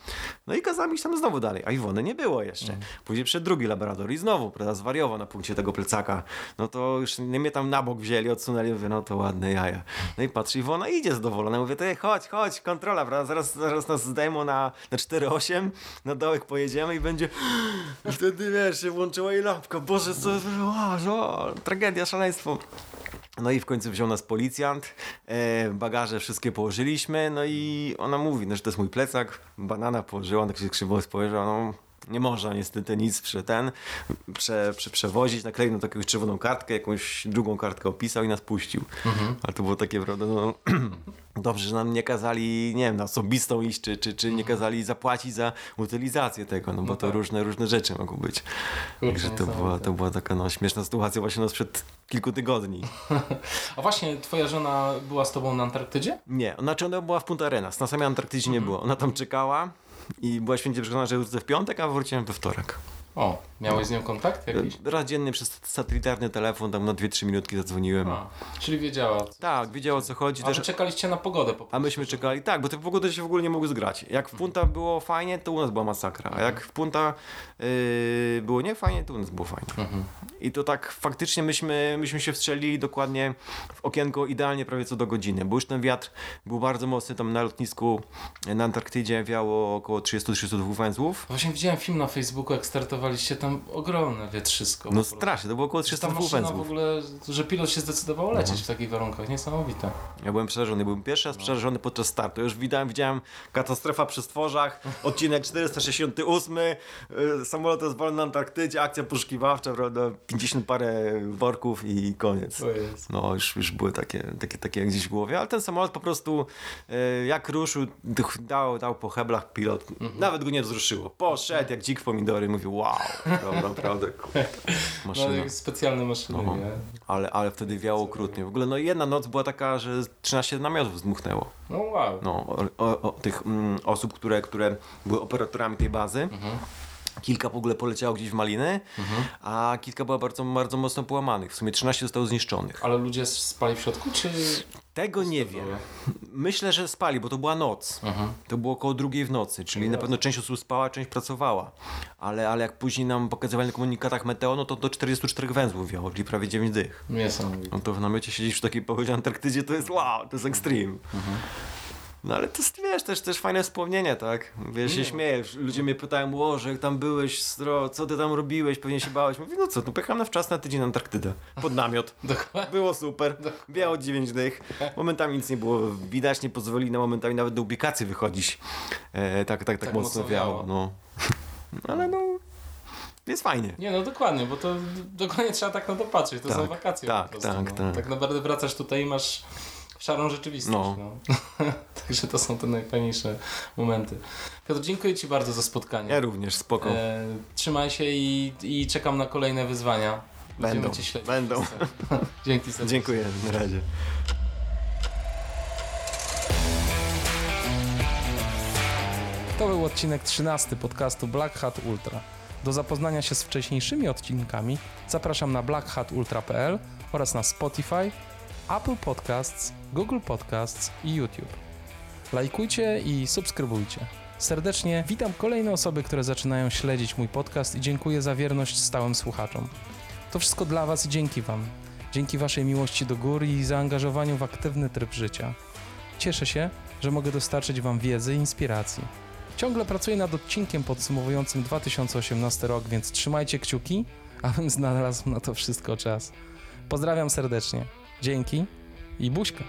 no i kazała mi iść tam znowu dalej, a Iwony nie było jeszcze. Później przyszedł drugi labrador i znowu, prawda, zwariował na punkcie tego plecaka. No to już nie mnie tam na bok wzięli, odsunęli, mówię, no to ładne jaja. No i patrzy, Iwona idzie zadowolona, mówię, ty chodź, chodź, kontrola, prawda, zaraz, zaraz nas zdejmą na, na 4,8, na dołek pojedziemy i będzie... I wtedy, wiesz, się włączyła jej lampka, Boże, co, o, tragedia, szaleństwo. No i w końcu wziął nas policjant, e, bagaże wszystkie położyliśmy, no i ona mówi, no, że to jest mój plecak, banana położyła, tak się krzywo spojrzał, no nie można niestety nic prze ten, prze, prze, przewozić, nakleił na jakąś czerwoną kartkę, jakąś drugą kartkę opisał i nas puścił. Ale to było takie, prawda, no, dobrze, że nam nie kazali, nie wiem, na osobistą iść, czy, czy, czy nie kazali zapłacić za utylizację tego, no bo No to tak. różne, różne rzeczy mogą być. Kurczę, Także to była, to była taka no, śmieszna sytuacja właśnie no, sprzed kilku tygodni. A właśnie, twoja żona była z tobą na Antarktydzie? Nie, znaczy ona była w Punta Arenas, na samej Antarktydzie nie było. Ona tam czekała i była święcie przekonana, że wrócę w piątek, a wróciłem we wtorek. O, miałeś z nią kontakt jakiś? Raz dziennie przez satelitarny telefon, tam na 2-3 minutki zadzwoniłem. A, czyli wiedziała. Tak, wiedział o co chodzi. A Też, czekaliście na pogodę po a prostu. myśmy czekali, tak, bo te pogody się w ogóle nie mogły zgrać. Jak w Punta było fajnie, to u nas była masakra. A jak w Punta yy, było nie fajnie, to u nas było fajnie. Mhm. I to tak faktycznie myśmy, myśmy się wstrzelili dokładnie w okienko idealnie prawie co do godziny, bo już ten wiatr był bardzo mocny, tam na lotnisku na Antarktydzie wiało około 30-32 węzłów. Właśnie widziałem film na Facebooku, jak startowaliście, tam ogromne wietrzysko. No strasznie, to było około Ta 32 maszyna w węzłów. ogóle, że pilot się zdecydował lecieć w takich warunkach, niesamowite. Ja byłem przerażony, byłem pierwszy raz przerażony podczas startu. Już widziałem, widziałem katastrofa przy stworzach, odcinek 468, y, samolot rozwalony na Antarktydzie, akcja poszukiwawcza, prawda, 50 parę worków i koniec. Jest. No, już, już były takie, takie, takie gdzieś w głowie, ale ten samolot po prostu y, jak ruszył, dał, dał po heblach pilot, nawet go nie wzruszyło. Poszedł jak dzik w pomidory, mówił wow, no, naprawdę, kurde, No, maszyna. specjalne maszyny, No. nie? Ale, ale wtedy wiało okrutnie. W ogóle no jedna noc była taka, że 13 namiotów zdmuchnęło. No wow. No, o, o, o tych mm, osób, które, które były operatorami tej bazy. Mhm. Kilka w ogóle poleciało gdzieś w maliny, a kilka było bardzo, bardzo mocno połamanych. W sumie 13 zostało zniszczonych. Ale ludzie spali w środku, czy... Tego nie wiem. Myślę, że spali, bo to była noc. Mhm. To było około drugiej w nocy, czyli na pewno część osób spała, część pracowała. Ale, ale jak później nam pokazywali na komunikatach meteo, no to do 44 węzłów wiało, czyli prawie 9 dych. Niesamowite. No to w namiocie siedzieć w takiej pogodzie Antarktydzie to jest wow, to jest extreme. No ale to jest, wiesz, też, też fajne wspomnienie, tak? Wiesz, się śmiejesz, ludzie mnie pytają, o, że tam byłeś, stro, co ty tam robiłeś, pewnie się bałeś. Mówię, no co, no pojechałem na wczas na tydzień na Antarktydę, pod namiot. Było super, biało 9 dych, momentami nic nie było widać, nie pozwolili na momentami nawet do ubikacji wychodzić. E, tak, tak, tak, Tak mocno wiało. no. Ale no, jest fajnie. Nie, no dokładnie, bo to dokładnie trzeba tak na to patrzeć. To Tak, są wakacje tak, po prostu. tak, no. tak. tak naprawdę wracasz tutaj i masz szarą rzeczywistość. No. No. Także to są te najfajniejsze momenty. Piotr, dziękuję Ci bardzo za spotkanie. Ja również, spoko. E, trzymaj się i, i czekam na kolejne wyzwania. Będziemy Będą, Cię śledzić. będą. Dzięki serdecznie. Dziękuję, na razie. To był odcinek 13 podcastu Black Hat Ultra. Do zapoznania się z wcześniejszymi odcinkami zapraszam na blackhatultra.pl oraz na Spotify, Apple Podcasts, Google Podcasts i YouTube. Lajkujcie i subskrybujcie. Serdecznie witam kolejne osoby, które zaczynają śledzić mój podcast i dziękuję za wierność stałym słuchaczom. To wszystko dla Was i dzięki Wam. Dzięki Waszej miłości do góry i zaangażowaniu w aktywny tryb życia. Cieszę się, że mogę dostarczyć Wam wiedzy i inspiracji. Ciągle pracuję nad odcinkiem podsumowującym 2018 rok, więc trzymajcie kciuki, abym znalazł na to wszystko czas. Pozdrawiam serdecznie. Dzięki i buźka.